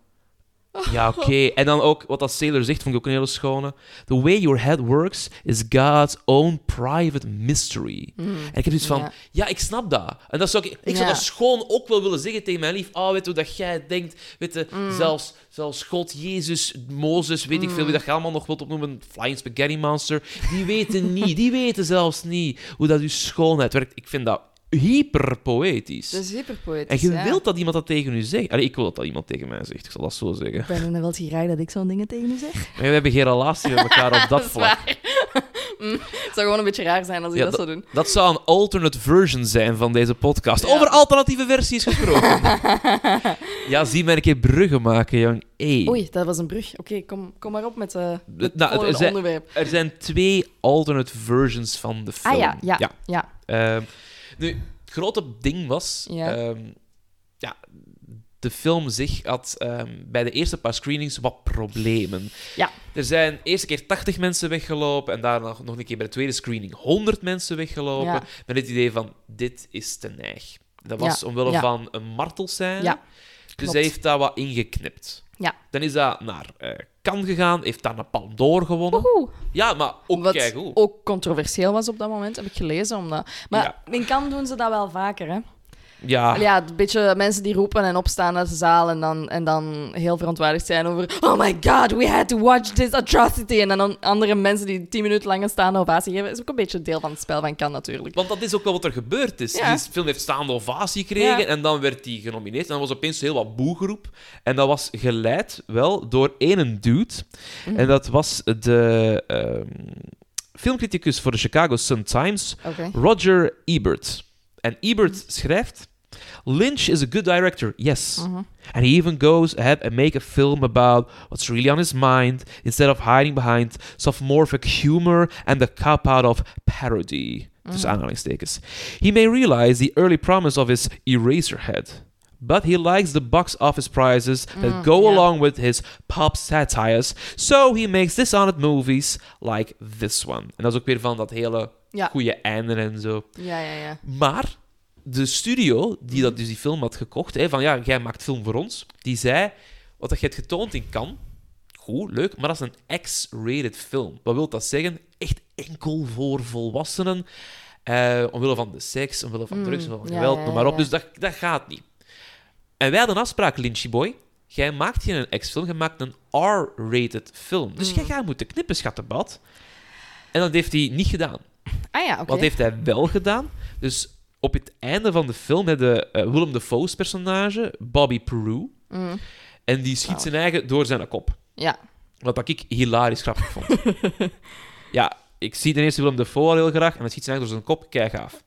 Ja, oké. En dan ook wat dat Sailor zegt, vond ik ook een hele schone. The way your head works is God's own private mystery. Mm. En ik heb zoiets van, Ja. ja, ik snap dat. En dat zou ik, ik zou dat schoon ook wel willen zeggen tegen mijn lief. Oh, weet je hoe dat jij denkt? Weet je, Mm. zelfs, zelfs God, Jezus, Mozes, weet ik veel wie dat je allemaal nog wilt opnoemen. Flying Spaghetti Monster. Die weten niet, die weten zelfs niet hoe dat uw schoonheid werkt. Ik vind dat hyper poëtisch. Dat is hyperpoëtisch. En je ja. wilt dat iemand dat tegen u zegt. Allee, ik wil dat dat iemand tegen mij zegt, ik zal dat zo zeggen. Brandon, dan wilt je graag dat ik zo'n dingen tegen u zeg? Maar we hebben geen relatie met elkaar op dat vlak. waar. Het zou gewoon een beetje raar zijn als Ja, dat zou doen. Dat zou een alternate version zijn van deze podcast. Ja. Over alternatieve versies gesproken. ja, zie mij een keer bruggen maken, jong. Hey. Oei, dat was een brug. Oké, kom, kom maar op met eh het Nou, volgende zijn- onderwerp. Er zijn twee alternate versions van de film. Ah ja, ja, ja. Ehm, nu, het grote ding was... Ja. ehm, ja, de film zich had ehm, bij de eerste paar screenings wat problemen. Ja. Er zijn de eerste keer 80 mensen weggelopen en daarna nog, een keer bij de tweede screening 100 mensen weggelopen. Ja. Met het idee van, dit is te neig. Dat was Ja, omwille ja. van een martelscène. Ja, Dus hij heeft daar wat ingeknipt. Ja. Dan is dat naar eh Cannes gegaan, heeft daar een Palme d'Or gewonnen. Ja, maar ook Wat keigoed. ook controversieel was op dat moment, heb ik gelezen. Omdat... Maar in Cannes doen ze dat wel vaker, hè? Ja, Ja, een beetje mensen die roepen en opstaan uit de zaal en dan, en dan heel verontwaardigd zijn over Oh my god, we had to watch this atrocity. En dan andere mensen die tien minuten lang een staande ovatie geven, is ook een beetje deel van het spel van Cannes natuurlijk. Want dat is ook wel wat er gebeurd is. Ja. Die film heeft staande ovatie gekregen Ja. en dan werd hij genomineerd. En dan was opeens heel wat boegeroep. En dat was geleid wel door één dude. Mhm. En dat was de ehm, filmcriticus voor de Chicago Sun-Times. Roger Ebert. En Ebert schrijft... Lynch is a good director, yes. Mhm. And he even goes ahead and make a film about what's really on his mind instead of hiding behind sophomoric humor and the cop-out of parody. Dus aanhalingstekens. He may realize the early promise of his Eraserhead, but he likes the box office prizes that go yeah. along with his pop satires, so he makes dishonest movies like this one. En dat is ook weer van dat hele Ja. goede einde en zo. Ja, ja, ja. Maar de studio die dat dus die film had gekocht, hè, van ja, jij maakt film voor ons, die zei, wat dat je hebt getoond in Cannes, goed, leuk, maar dat is een X-rated film. Wat wil dat zeggen? Echt enkel voor volwassenen, eh, omwille van de seks, omwille van Mm, drugs, omwille van geweld, noem maar op. Dus dat, dat gaat niet. En wij hadden een afspraak, Lynchy Boy. Jij maakt geen X-film, je maakt een R-rated film. Dus Mm. jij gaat moeten knippen, schattenbad. En dat heeft hij niet gedaan. Ah ja, oké. Wat heeft hij wel gedaan? Dus op het einde van de film heb je eh, Willem Dafoe's personage, Bobby Peru. Mm. En die schiet zijn eigen door zijn kop. Ja. Wat ik hilarisch grappig vond. ja, ik zie ten eerste Willem Dafoe al heel graag en dan schiet zijn eigen door zijn kop. Kijk gaaf.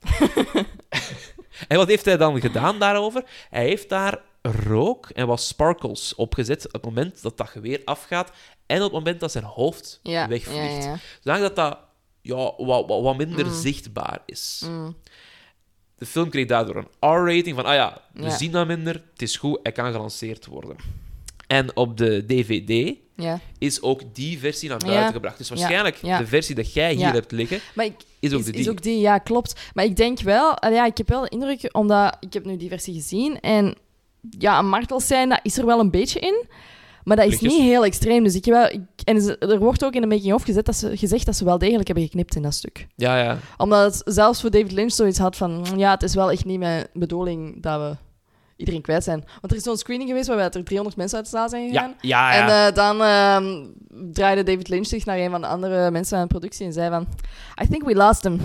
en wat heeft hij dan gedaan daarover? Hij heeft daar rook en wat sparkles opgezet op het moment dat dat geweer afgaat en op het moment dat zijn hoofd Ja, ja, wegvliegt. ja. Zodat dat, dat ja, wat, wat, wat minder Mm. zichtbaar is. Mm. De film kreeg daardoor een R-rating van, ah ja, we Ja. zien dat minder, het is goed, hij kan gelanceerd worden. En op de DVD Ja. is ook die versie naar Ja. buiten gebracht. Dus waarschijnlijk Ja. de versie dat jij hier hebt liggen, Maar ik, is ook is, de is die. ook die, ja, klopt. Maar ik denk wel, ja, ik heb wel de indruk, omdat ik heb nu die versie gezien en ja, een martelscène, dat is er wel een beetje in. Maar dat is niet heel extreem. Dus ik wel, ik, en ze- er wordt ook in de making-of gezet dat ze, gezegd dat ze wel degelijk hebben geknipt in dat stuk. Ja, ja. Omdat het zelfs voor David Lynch zoiets had van... "Mm, Ja, het is wel echt niet mijn bedoeling dat we iedereen kwijt zijn. Want er is zo'n screening geweest waarbij er 300 mensen uit de zaal zijn gegaan. Ja, ja, ja. En eh, dan ehm, draaide David Lynch zich naar een van de andere mensen aan de productie en zei van... I think we lost him.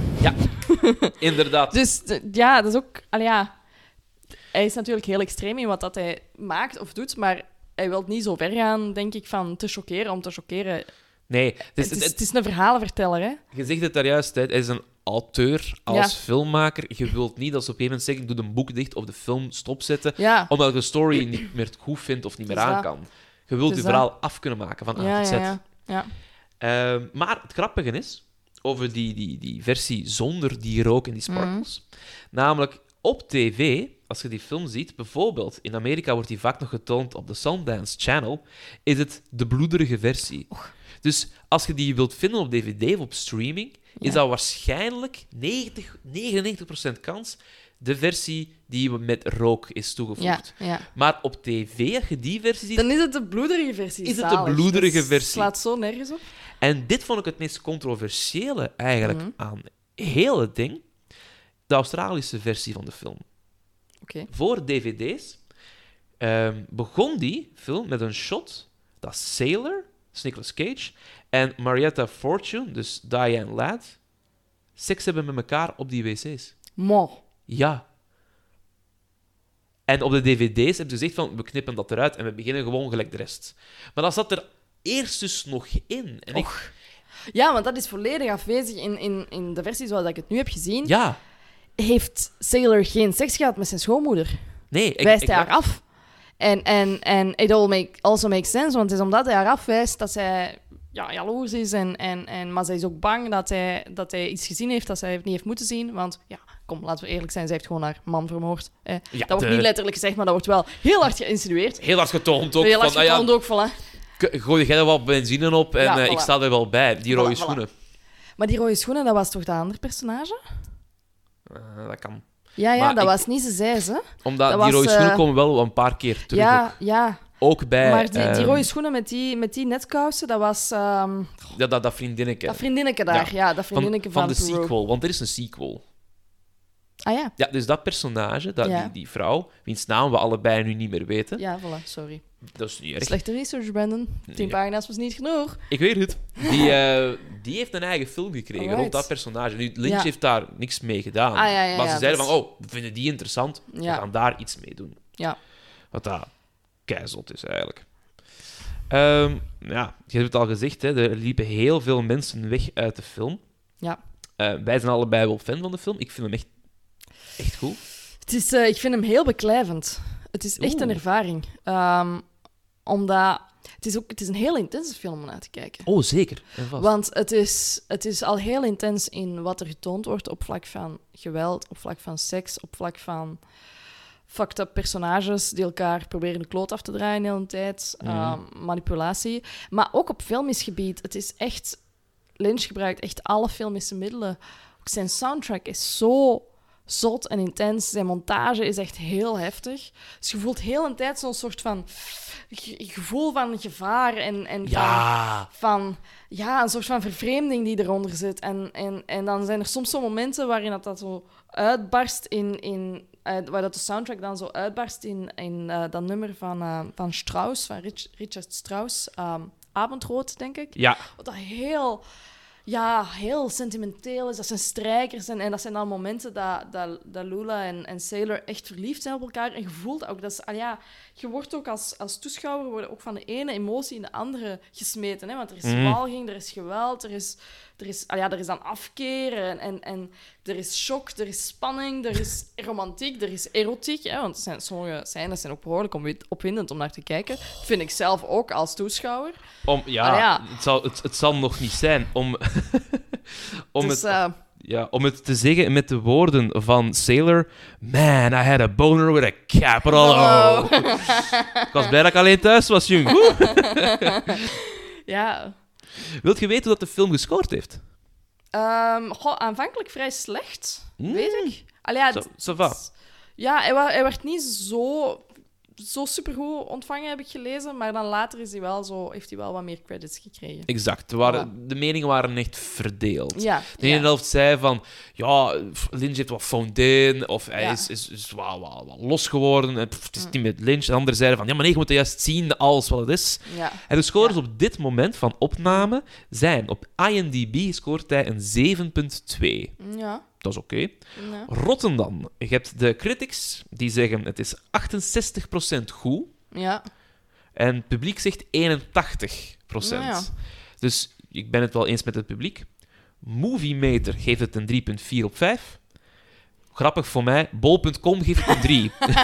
Inderdaad. Dus d- ja, dat is ook... allee, ja, hij is natuurlijk heel extreem in wat dat hij maakt of doet, maar hij wil niet zo ver gaan, denk ik, van te chockeren om te chockeren. Nee, het is, Het is, het- het is een verhalenverteller, hè? je zegt het daar juist, hè. hij is een auteur als Ja. filmmaker. Je wilt niet dat ze op een gegeven moment zeggen, ik doe een boek dicht of de film stopzetten, Ja, omdat je de story niet meer goed vindt of niet meer aan dat. kan. Je wilt Het je verhaal af kunnen maken van A ja, tot Z. ja, ja. ja. Ehm, maar het grappige is, over die, die, die versie zonder die rook en die sparkles, Mhm. namelijk op tv, als je die film ziet, bijvoorbeeld in Amerika wordt die vaak nog getoond op de Sundance Channel, is het de bloederige versie. Dus als je die wilt vinden op dvd of op streaming, is dat waarschijnlijk 90, 99% kans de versie die met rook is toegevoegd. ja. Maar op tv, als je die versie ziet, Dan is het de bloederige versie. Is het de zalig. bloederige Dat versie? slaat zo nergens op. En dit vond ik het meest controversiële eigenlijk Mhm. aan heel het ding. De Australische versie van de film. Voor dvd's ehm, begon die film met een shot dat Sailor, dat is Nicolas Cage, en Marietta Fortune, dus Diane Ladd, seks hebben met elkaar op die wc's. Mo. Ja. En op de dvd's hebben ze gezegd van, we knippen dat eruit en we beginnen gewoon gelijk de rest. Maar dat zat er eerst dus nog in. En ik, Ja, want dat is volledig afwezig in, in, in de versie zoals ik het nu heb gezien. Ja. Heeft Sailor geen seks gehad met zijn schoonmoeder? Nee, ik, wijst ik hij haar dacht- af. En, en, en it all make, also makes sense, want het is omdat hij haar afwijst dat zij ja, jaloers is. En, en, en, maar zij is ook bang dat hij, dat hij iets gezien heeft dat zij niet heeft moeten zien. Want ja, kom, laten we eerlijk zijn, zij heeft gewoon haar man vermoord. Eh, Ja, dat wordt de- niet letterlijk gezegd, maar dat wordt wel heel hard geïnsinueerd. Heel hard getoond ook. Heel hard van, ja, getoond ook, voilà. gooi jij er wat benzine op en Ja, eh, ik sta er wel bij. Die rode voilà. schoenen. Maar die rode schoenen, dat was toch dat andere personage? Eh, dat kan. Ja, ja, Maar dat ik- was niet ze zei ze. Omdat Dat die rode schoenen eh, komen wel een paar keer terug. Ja, ja. Ook, bij maar die, die ehm, rode schoenen met die, met die netkousen, dat was ehm, dat, dat, dat vriendinneke. dat vriendinneke daar. Ja, dat van, vriendinneke van van, de Peru. sequel. Want er is een sequel. Ah ja, Ja, dus dat personage, dat, Ja. die, die vrouw, wiens naam we allebei nu niet meer weten, ja, voilà, sorry. dat is niet erg. Slechte research, Brandon. Tien pagina's was niet genoeg. Ik weet het. Die, eh, die heeft een eigen film gekregen Alright. rond dat personage. Nu, Lynch Ja. heeft daar niks mee gedaan. Ah, ja, ja, maar ze zeiden dus- van, oh, we vinden die interessant. We gaan daar iets mee doen. Ja. Wat dat keizot is, eigenlijk. Ehm, ja, je hebt het al gezegd, hè, er liepen heel veel mensen weg uit de film. Ja. Eh, wij zijn allebei wel fan van de film. Ik vind hem echt, echt goed. Het is, eh, ik vind hem heel beklijvend. Het is echt een ervaring. Ehm, omdat... Het is, ook, het is een heel intense film om naar te kijken. Oh, zeker. Want het is, het is al heel intens in wat er getoond wordt op vlak van geweld, op vlak van seks, op vlak van fucked up personages die elkaar proberen de kloot af te draaien de hele tijd, Mhm. ehm, manipulatie. Maar ook op filmisch gebied. Het is echt... Lynch gebruikt echt alle filmische middelen. Ook zijn soundtrack is zo zot en intens. Zijn montage is echt heel heftig. Dus je voelt heel een tijd zo'n soort van ge- gevoel van gevaar en, en van ja. van ja, een soort van vervreemding die eronder zit. En, en, en dan zijn er soms zo momenten waarin dat, dat zo uitbarst in. in eh, waar dat de soundtrack dan zo uitbarst in, in eh, dat nummer van, eh, van Strauss, van Rich- Richard Strauss, ehm, Abendrood, denk ik. Ja, Wat dat heel, ja, heel sentimenteel is. Dat zijn strijkers en, en dat zijn dan momenten dat, dat, dat Lula en, en Sailor echt verliefd zijn op elkaar. En je voelt ook dat ze, ah ja, je wordt ook als, als toeschouwer worden ook van de ene emotie in de andere gesmeten. Hè? Want er is Mhm. walging, er is geweld, er is, er is, ah ja, er is dan afkeer en, en, en er is shock, er is spanning, er is romantiek, er is erotiek. Hè? Want zijn, sommige scènes zijn ook behoorlijk opwi- opwindend om naar te kijken. Vind ik zelf ook als toeschouwer. om, ja, Ah, ja. Het, zal, het, het zal nog niet zijn om, om, dus, het, eh, ja, om het te zeggen met de woorden van Sailor. Man, I had a boner with a capital O. Ik was blij dat ik alleen thuis was, jong. Ja, Wilt je weten hoe dat de film gescoord heeft? Ehm, goh, aanvankelijk vrij slecht, Mm. weet ik. Allee, ja, het- Ja, hij, hij werd niet zo, zo supergoed ontvangen, heb ik gelezen. Maar dan later is hij wel zo, heeft hij wel wat meer credits gekregen. Exact. De meningen waren echt verdeeld. Ja, De ene ja. helft zei van, ja, Lynch heeft wat found in, of hij Ja. is, is, is wat, wat, wat los geworden, en pff, het is Mm. niet met Lynch. En anderen zeiden van, ja, maar nee, je moet het juist zien als wat het is. ja. En de scores op dit moment van opname zijn, op IMDb scoort hij een 7.2. Ja, Dat is oké. ja. Rotten dan. Je hebt de critics, die zeggen het is 68% goed, ja. en het publiek zegt 81%. Ja. Dus ik ben het wel eens met het publiek. Movie Meter geeft het een 3,4 op 5. Grappig voor mij, bol.com geeft het een 3.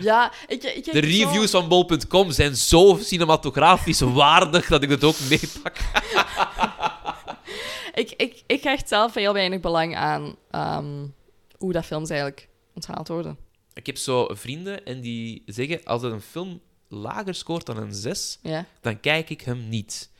Ja, ik, ik heb De zo- reviews van bol.com zijn zo cinematografisch waardig dat ik het ook meepak. Ik, ik, ik hecht zelf heel weinig belang aan ehm, hoe dat films eigenlijk onthaald worden. Ik heb zo vrienden en die zeggen: als er een film lager scoort dan een 6, Ja. dan kijk ik hem niet.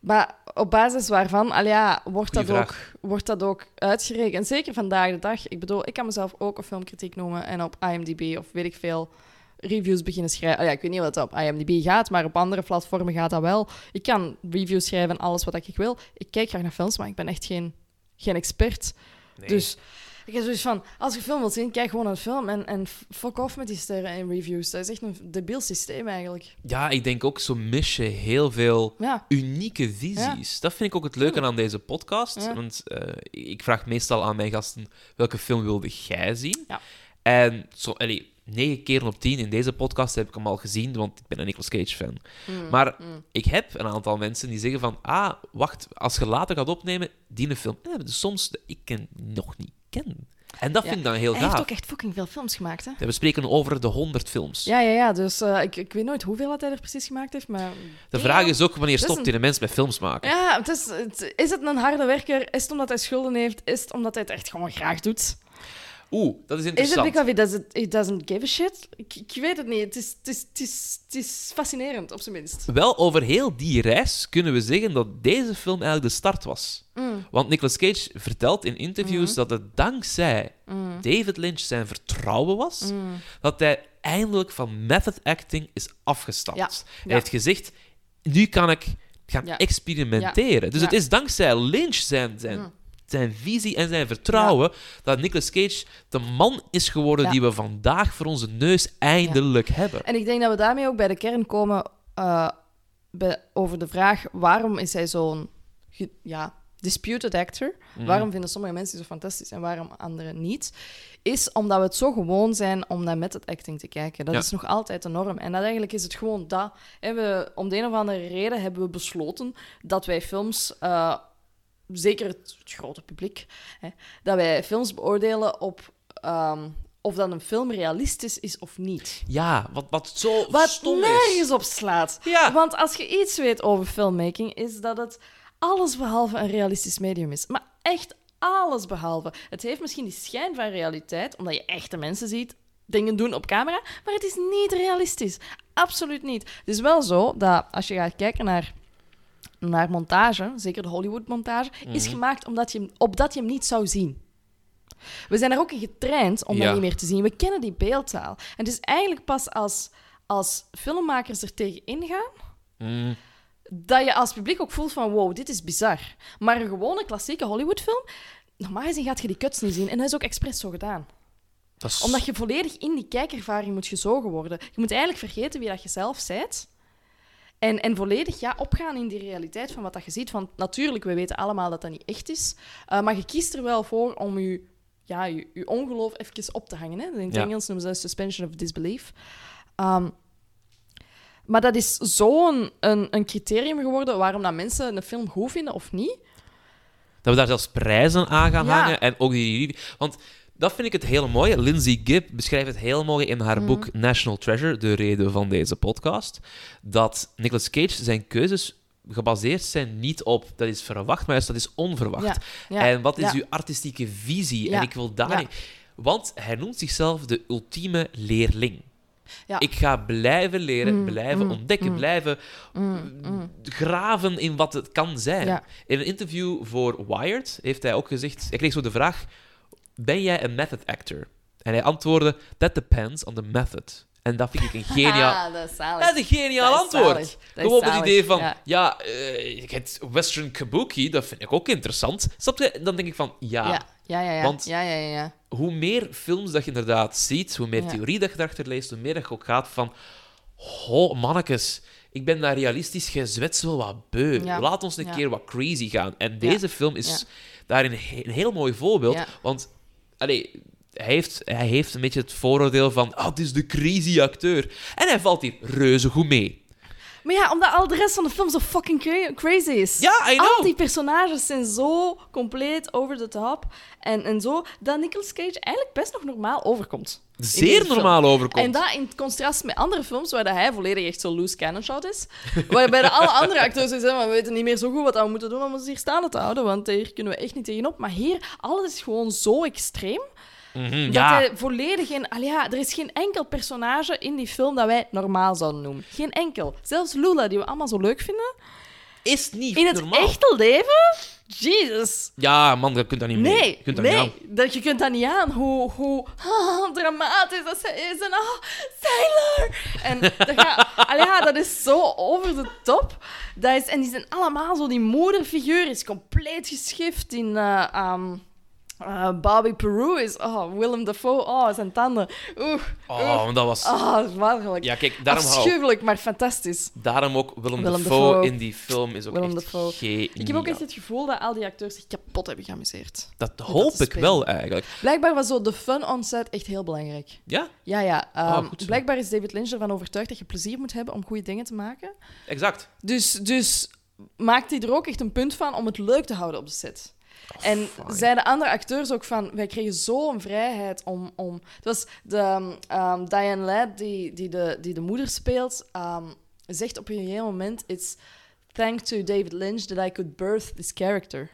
Maar op basis waarvan, al ja, wordt, dat ook, wordt dat ook uitgerekend? Zeker vandaag de dag. Ik bedoel, ik kan mezelf ook op filmkritiek noemen en op IMDb of weet ik veel reviews beginnen schrijven. Ah ja, ik weet niet wat dat op IMDb gaat, maar op andere platformen gaat dat wel. Ik kan reviews schrijven en alles wat ik wil. Ik kijk graag naar films, maar ik ben echt geen, geen expert. Nee. Dus ik heb zoiets van, als je film wilt zien, kijk gewoon naar de film en, en fuck off met die sterren en reviews. Dat is echt een debiel systeem eigenlijk. Ja, ik denk ook zo mis je heel veel Ja, unieke visies. Dat vind ik ook het leuke aan deze podcast. Ja. Want eh, ik vraag meestal aan mijn gasten: welke film wilde jij zien? Ja. En zo, allee, negen keer op tien in deze podcast heb ik hem al gezien, want ik ben een Nicolas Cage fan. Mm, Maar mm. ik heb een aantal mensen die zeggen van, ah, wacht, als je later gaat opnemen, die een film, eh, soms dat ik ken, nog niet ken. En dat Ja. vind ik dan heel Hij heeft gaaf. ook echt fucking veel films gemaakt, hè? We spreken over de 100 films. Ja, ja, ja. Dus eh, ik, ik weet nooit hoeveel dat hij er precies gemaakt heeft, maar... De vraag is ook, wanneer stopt een- hij een mens met films maken? Ja, het is, het, is het een harde werker? Is het omdat hij schulden heeft? Is het omdat hij het echt gewoon graag doet? Oeh, dat is Is het interessant. because he doesn't, he doesn't give a shit? Ik, ik weet het niet. Het is, het, is, het, is, het is fascinerend, op zijn minst. Wel, over heel die reis kunnen we zeggen dat deze film eigenlijk de start was. Mm, Want Nicolas Cage vertelt in interviews dat het dankzij mm, David Lynch zijn vertrouwen was, mm. dat hij eindelijk van method acting is afgestapt. Ja, Hij ja. heeft gezegd, nu kan ik gaan Ja. experimenteren. Dus het is dankzij Lynch zijn, zijn, Mm. Zijn visie en zijn vertrouwen dat Nicolas Cage de man is geworden Ja. die we vandaag voor onze neus eindelijk hebben. En ik denk dat we daarmee ook bij de kern komen eh, bij, over de vraag waarom is hij zo'n ja, disputed actor? Mhm. Waarom vinden sommige mensen zo fantastisch en waarom anderen niet? Is omdat we het zo gewoon zijn om naar method acting te kijken. Dat Ja. is nog altijd de norm. En dat eigenlijk is het gewoon dat. Hè, we, om de een of andere reden hebben we besloten dat wij films, eh, zeker het, het grote publiek, hè, dat wij films beoordelen op ehm, of dat een film realistisch is of niet. Ja, wat, wat zo Wat stom is. nergens op slaat. Ja. Want als je iets weet over filmmaking, is dat het alles behalve een realistisch medium is. Maar echt alles behalve. Het heeft misschien die schijn van realiteit, omdat je echte mensen ziet dingen doen op camera, maar het is niet realistisch. Absoluut niet. Het is wel zo dat als je gaat kijken naar, naar montage, zeker de Hollywood-montage, is Mhm. gemaakt omdat je, opdat je hem niet zou zien. We zijn er ook in getraind om Ja. dat niet meer te zien. We kennen die beeldtaal. En het is eigenlijk pas als, als filmmakers er tegen ingaan, Mm. dat je als publiek ook voelt van wow, dit is bizar. Maar een gewone klassieke Hollywoodfilm, normaal gezien gaat je die cuts niet zien. En dat is ook expres zo gedaan. Is... Omdat je volledig in die kijkervaring moet gezogen worden. Je moet eigenlijk vergeten wie dat je zelf bent. En, en volledig ja, opgaan in die realiteit van wat dat je ziet. Want natuurlijk, we weten allemaal dat dat niet echt is. Eh, maar je kiest er wel voor om je, ja, je, je ongeloof even op te hangen. Hè? In het Ja. Engels noemen ze dat suspension of disbelief. Ehm, maar dat is zo'n een, een criterium geworden waarom dat mensen een film goed vinden of niet. Dat we daar zelfs prijzen aan gaan Ja. hangen. En ook die... Want dat vind ik het hele mooie. Lindsay Gibb beschrijft het heel mooi in haar Mhm. boek National Treasure, de reden van deze podcast. Dat Nicolas Cage zijn keuzes gebaseerd zijn niet op dat is verwacht, maar juist dat is onverwacht. Ja, ja, en wat is ja. uw artistieke visie? En ik wil daar... ja. Want hij noemt zichzelf de ultieme leerling. Ik ga blijven leren, Mm, blijven mm, ontdekken, mm. blijven graven in wat het kan zijn. In een interview voor Wired heeft hij ook gezegd... Hij kreeg zo de vraag, ben jij een method actor? En hij antwoordde, that depends on the method. En dat vind ik een geniaal... Ah, dat is zalig. Dat is een geniaal Dat is antwoord. Gewoon het zalig, idee van, ja. ja, eh, het western kabuki, dat vind ik ook interessant. Snap je? Dan denk ik van, ja, Ja, ja, ja. ja. Want- ja, ja, ja, ja. hoe meer films dat je inderdaad ziet, hoe meer theorie dat je erachter leest, hoe meer dat je ook gaat van, ho, mannekes, ik ben daar realistisch, jij zwets wel wat beu. Laat ons een keer wat crazy gaan. En deze film is daarin een heel mooi voorbeeld, want, allee, hij heeft, hij heeft een beetje het vooroordeel van, ah, het is de crazy acteur. En hij valt hier reuze goed mee. Maar ja, omdat al de rest van de film zo fucking cra- crazy is. Ja, I know. Al die personages zijn zo compleet over the top. En, en zo, dat Nicolas Cage eigenlijk best nog normaal overkomt. Zeer film. normaal overkomt. En dat in contrast met andere films, waar dat hij volledig echt zo loose cannon shot is. Waarbij de alle andere acteurs zeggen, we weten niet meer zo goed wat we moeten doen om ons hier staande te houden, want hier kunnen we echt niet tegenop. Maar hier, alles is gewoon zo extreem, Dat ja, hij volledig ja, er is geen enkel personage in die film dat wij normaal zouden noemen. Geen enkel. Zelfs Lula, die we allemaal zo leuk vinden. is niet In het normaal. echte leven? Jesus. Ja, man, je kunt dat niet mee. Nee, Je kunt dat niet nee, aan. dat, je kunt dat niet aan. Hoe, hoe ah, dramatisch dat zij is. En ah, Sailor! En dat, gaat, allee, ja, dat is zo over de top. Dat is, en die zijn allemaal zo... Die moederfiguur is compleet geschift in... eh, ehm, Uh, Bobby Peru is... Oh, Willem Dafoe. Oh, zijn tanden. Oeh. Oh, dat was... Oh, walgelijk. Ja, kijk, daarom, Afschuwelijk, maar fantastisch. daarom ook Willem, Willem Dafoe, Dafoe. in die film is ook Willem echt Dafoe. geniaal. Ik heb ook echt het gevoel dat al die acteurs zich kapot hebben geamuseerd. Dat hoop ik wel, eigenlijk. Blijkbaar was zo de fun on set echt heel belangrijk. Ja, Ja, ja. goed zo. blijkbaar is David Lynch ervan overtuigd dat je plezier moet hebben om goede dingen te maken. exact. Dus, dus maakt hij er ook echt een punt van om het leuk te houden op de set. En Oh, fine. zeiden andere acteurs ook van, wij kregen zo'n vrijheid om... om het was de, ehm, Diane Ladd, die, die, de, die de moeder speelt, ehm, zegt op een gegeven moment... It's thanks to David Lynch that I could birth this character.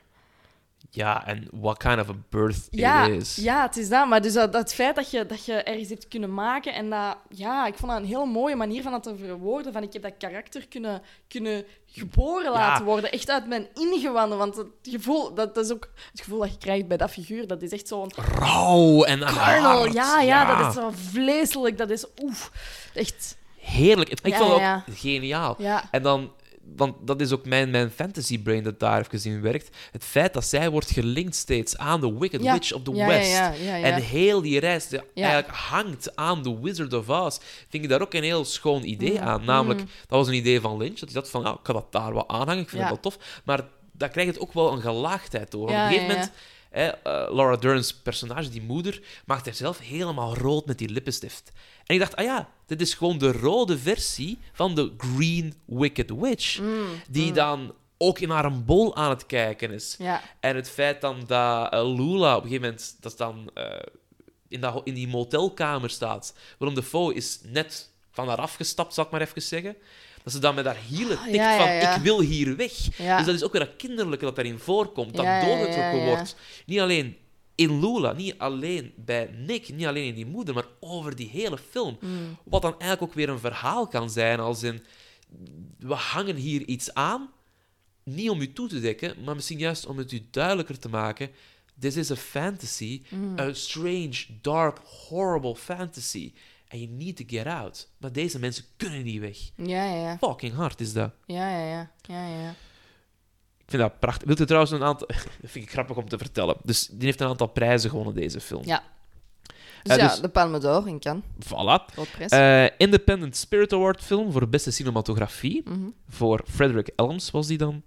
Ja, en what kind of a birth Ja, it is. ja, het is dat. Maar dus dat, dat feit dat je, dat je ergens hebt kunnen maken en dat... Ja, ik vond dat een hele mooie manier van dat te verwoorden. Van ik heb dat karakter kunnen, kunnen geboren laten worden. Echt uit mijn ingewanden. Want het gevoel, dat, dat is ook het gevoel dat je krijgt bij dat figuur. Dat is echt zo'n Rauw en carnal. Ja, ja, dat is zo vleeselijk. Dat is... Oef. Echt... Heerlijk. Ik Ja, vond het ook geniaal. En dan, want dat is ook mijn, mijn fantasy brain dat daar even in werkt. Het feit dat zij wordt gelinkt steeds aan de Wicked Ja. Witch of the Ja, West. ja, ja, ja. En heel die reis die eigenlijk hangt aan The Wizard of Oz. Vind ik daar ook een heel schoon idee Mm. aan. Namelijk, Mm. dat was een idee van Lynch. Dat hij dacht van, nou, ik kan dat daar wat aanhangen. Ik vind dat wel tof. Maar daar krijgt het ook wel een gelaagdheid door. Op een gegeven moment... Hè, eh, Laura Dern's personage, die moeder, maakt haarzelf helemaal rood met die lippenstift. En ik dacht, ah ja, dit is gewoon de rode versie van de Green Wicked Witch. Mm, Die dan ook in haar een bol aan het kijken is. Ja. En het feit dan dat eh, Lula op een gegeven moment dat dan, eh, in, dat, in die motelkamer staat. Willem Dafoe is net van haar afgestapt, zal ik maar even zeggen. Dat ze dan met haar hielen Ah, tikt ja, ja, van, ja. ik wil hier weg. Dus dat is ook weer dat kinderlijke dat daarin voorkomt. Dat doorgetrokken wordt. Niet alleen in Lula, niet alleen bij Nick, niet alleen in die moeder, maar over die hele film. Mm. Wat dan eigenlijk ook weer een verhaal kan zijn, als in... We hangen hier iets aan, niet om u toe te dekken, maar misschien juist om het u duidelijker te maken. This is a fantasy, Mm. a strange, dark, horrible fantasy. And you need to get out. Maar deze mensen kunnen niet weg. Ja, ja, ja. Fucking hard is dat. Ja, ja, ja. Ja, ja. Ik vind dat prachtig. Wilt u trouwens een aantal... Dat vind ik grappig om te vertellen. Dus die heeft een aantal prijzen gewonnen, deze film. Ja. Dus Eh, ja, dus- de Palme d'Or in Cannes. Voilà. Eh, Independent Spirit Award film voor beste cinematografie. Mhm. Voor Frederick Elms was die dan.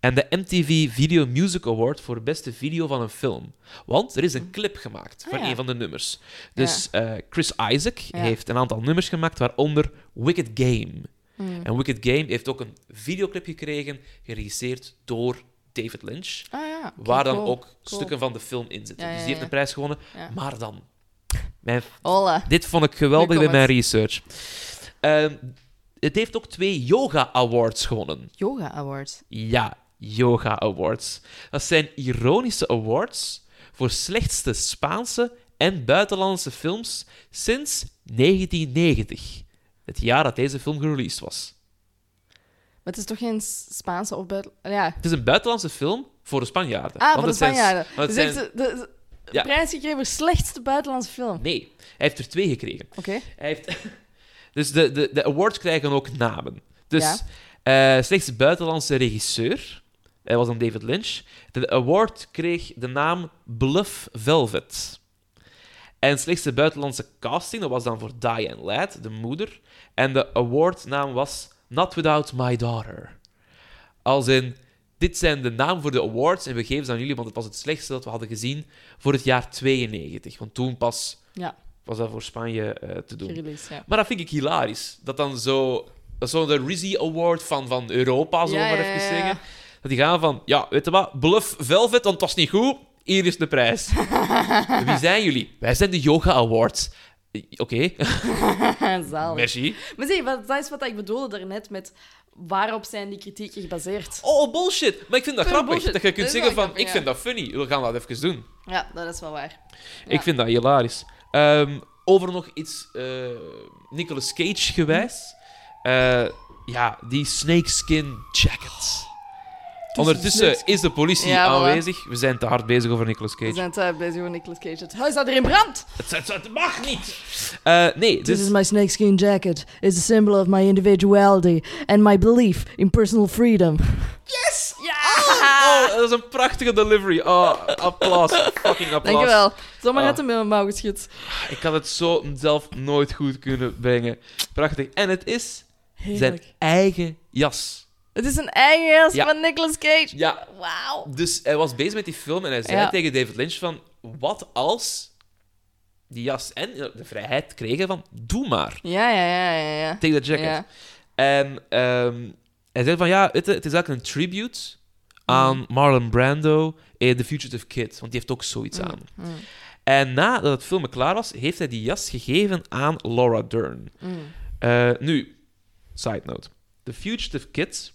En de MTV Video Music Award voor beste video van een film. Want er is een clip gemaakt Ah, voor ja. een van de nummers. Dus eh, Chris Isaac heeft een aantal nummers gemaakt, waaronder Wicked Game. Mm. En Wicked Game heeft ook een videoclip gekregen, geregisseerd door David Lynch. Ah ja. waar dan cool. ook Cool. stukken van de film in zitten. Ja, dus die heeft een prijs gewonnen. Maar dan... Mijn Hola. dit vond ik geweldig bij mijn research. Ehm, het heeft ook twee Yoga Awards gewonnen. Yoga Award. Ja, Yoga Awards. Dat zijn ironische awards voor slechtste Spaanse en buitenlandse films sinds 1990. Het jaar dat deze film gereleased was. Maar het is toch geen Spaanse of. Ja. Het is een buitenlandse film voor de Spanjaarden. Ah, voor de zijn- Spanjaarden. Dus zijn- de, de, de Ja. prijs gekregen voor slechtste buitenlandse film. Nee, hij heeft er twee gekregen. Oké. Hij heeft... dus de, de, de awards krijgen ook namen. Dus Ja. eh, slechts buitenlandse regisseur, hij was dan David Lynch. De award kreeg de naam Bluff Velvet. En slechts de buitenlandse casting, dat was dan voor Diane Ladd, de moeder. En de awardnaam was Not Without My Daughter. Als in, dit zijn de namen voor de awards en we geven ze aan jullie, want het was het slechtste dat we hadden gezien voor het jaar 92. Want toen pas Ja, was dat voor Spanje eh, te doen. ja. Maar dat vind ik hilarisch. Dat dan zo... Dat zo de Rizzy Award van, van Europa, zo Ja, maar even zeggen. Dat die gaan van... Ja, weet je wat? Bluff Velvet, want het was niet goed. Hier is de prijs. Wie zijn jullie? Wij zijn de Yoga Awards. Oké, Zalig. merci. Maar zie, wat, dat is wat ik bedoelde daarnet met waarop zijn die kritieken gebaseerd. Oh, bullshit. Maar ik vind dat Pure grappig. bullshit. Dat je kunt zeggen van... grappig, Ik vind dat funny. We gaan dat even doen. Ja, dat is wel waar. Ja. Ik vind dat hilarisch. Ehm, over nog iets eh Nicolas Cage gewijs. Eh, ja, die snakeskin jacket. Ondertussen snakes- is de politie Ja, voilà. aanwezig. We zijn te hard bezig over Nicolas We Cage. zijn thuis bezig met Nicolas Cage. Het huis staat er in brand! Het, het, het mag niet! Eh, nee, This dus... is my snakeskin jacket. It's a symbol of my individuality and my belief in personal freedom. Yes! Ja! Oh Oh, dat is een prachtige delivery. Oh, applaus. Fucking applaus. Dankjewel. Zomaar Ah. uit de mouw geschud. Ik had het zo zelf nooit goed kunnen brengen. Prachtig. En het is zijn eigen jas. Het is een eigen jas Ja. van Nicolas Cage. Ja, Wauw. dus hij was bezig met die film en hij zei Ja. tegen David Lynch van... Wat als die jas en de vrijheid kregen van... Doe maar. Ja, ja, ja, ja. ja. Take the jacket. Ja. En ehm, hij zei van ja, het, het is eigenlijk een tribute aan Marlon Brando in The Fugitive Kid, want die heeft ook zoiets aan. Mm, En nadat het filmen klaar was, heeft hij die jas gegeven aan Laura Dern. mm. Eh, nu, side note. The Fugitive Kid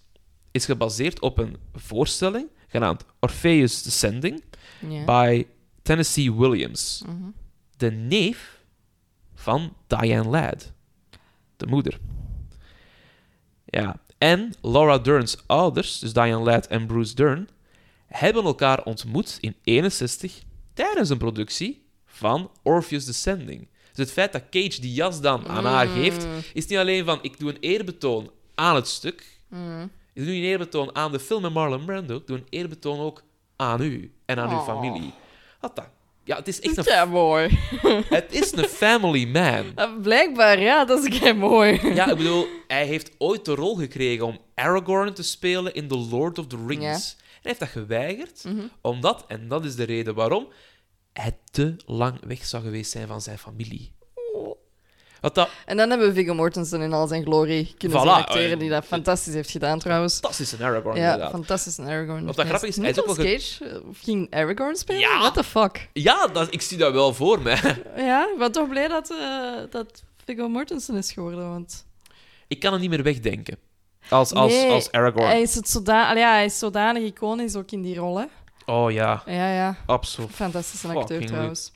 is gebaseerd op een voorstelling genaamd Orpheus Descending Ja. by Tennessee Williams, Mhm. de neef van Diane Ladd, de moeder. Ja, en Laura Dern's ouders, dus Diane Ladd en Bruce Dern, hebben elkaar ontmoet in 61 tijdens een productie van Orpheus Descending. Dus het feit dat Cage die jas dan aan haar geeft, Mm. is niet alleen van ik doe een eerbetoon aan het stuk, Mm. Doe een eerbetoon aan de film met Marlon Brando, doe een eerbetoon ook aan u en aan uw Oh. familie. Wat dan? Ja, het is echt een, Ja, mooi. het is een family man. Blijkbaar, ja, dat is kei mooi. Ja, ik bedoel, hij heeft ooit de rol gekregen om Aragorn te spelen in The Lord of the Rings. Ja. En hij heeft dat geweigerd, Mhm. omdat, en dat is de reden waarom, hij te lang weg zou geweest zijn van zijn familie. Wat dat En dan hebben we Viggo Mortensen in al zijn glorie kunnen Voilà, zien acteren, die dat fantastisch heeft gedaan trouwens. fantastisch een Aragorn, Ja, inderdaad. fantastisch een Aragorn. Wat dat grappig is, hij is ook Cage eh, ging Aragorn spelen? Ja. What the fuck? Ja, dat, ik zie dat wel voor me. Ja, ik ben toch blij dat, eh, dat Viggo Mortensen is geworden, want... Ik kan het niet meer wegdenken. Als, als, Nee, als Aragorn. Hij is, het zoda allee, ja, hij is zodanig iconisch ook in die rol, hè. Oh ja, Ja, ja. absoluut. Fantastische acteur, trouwens.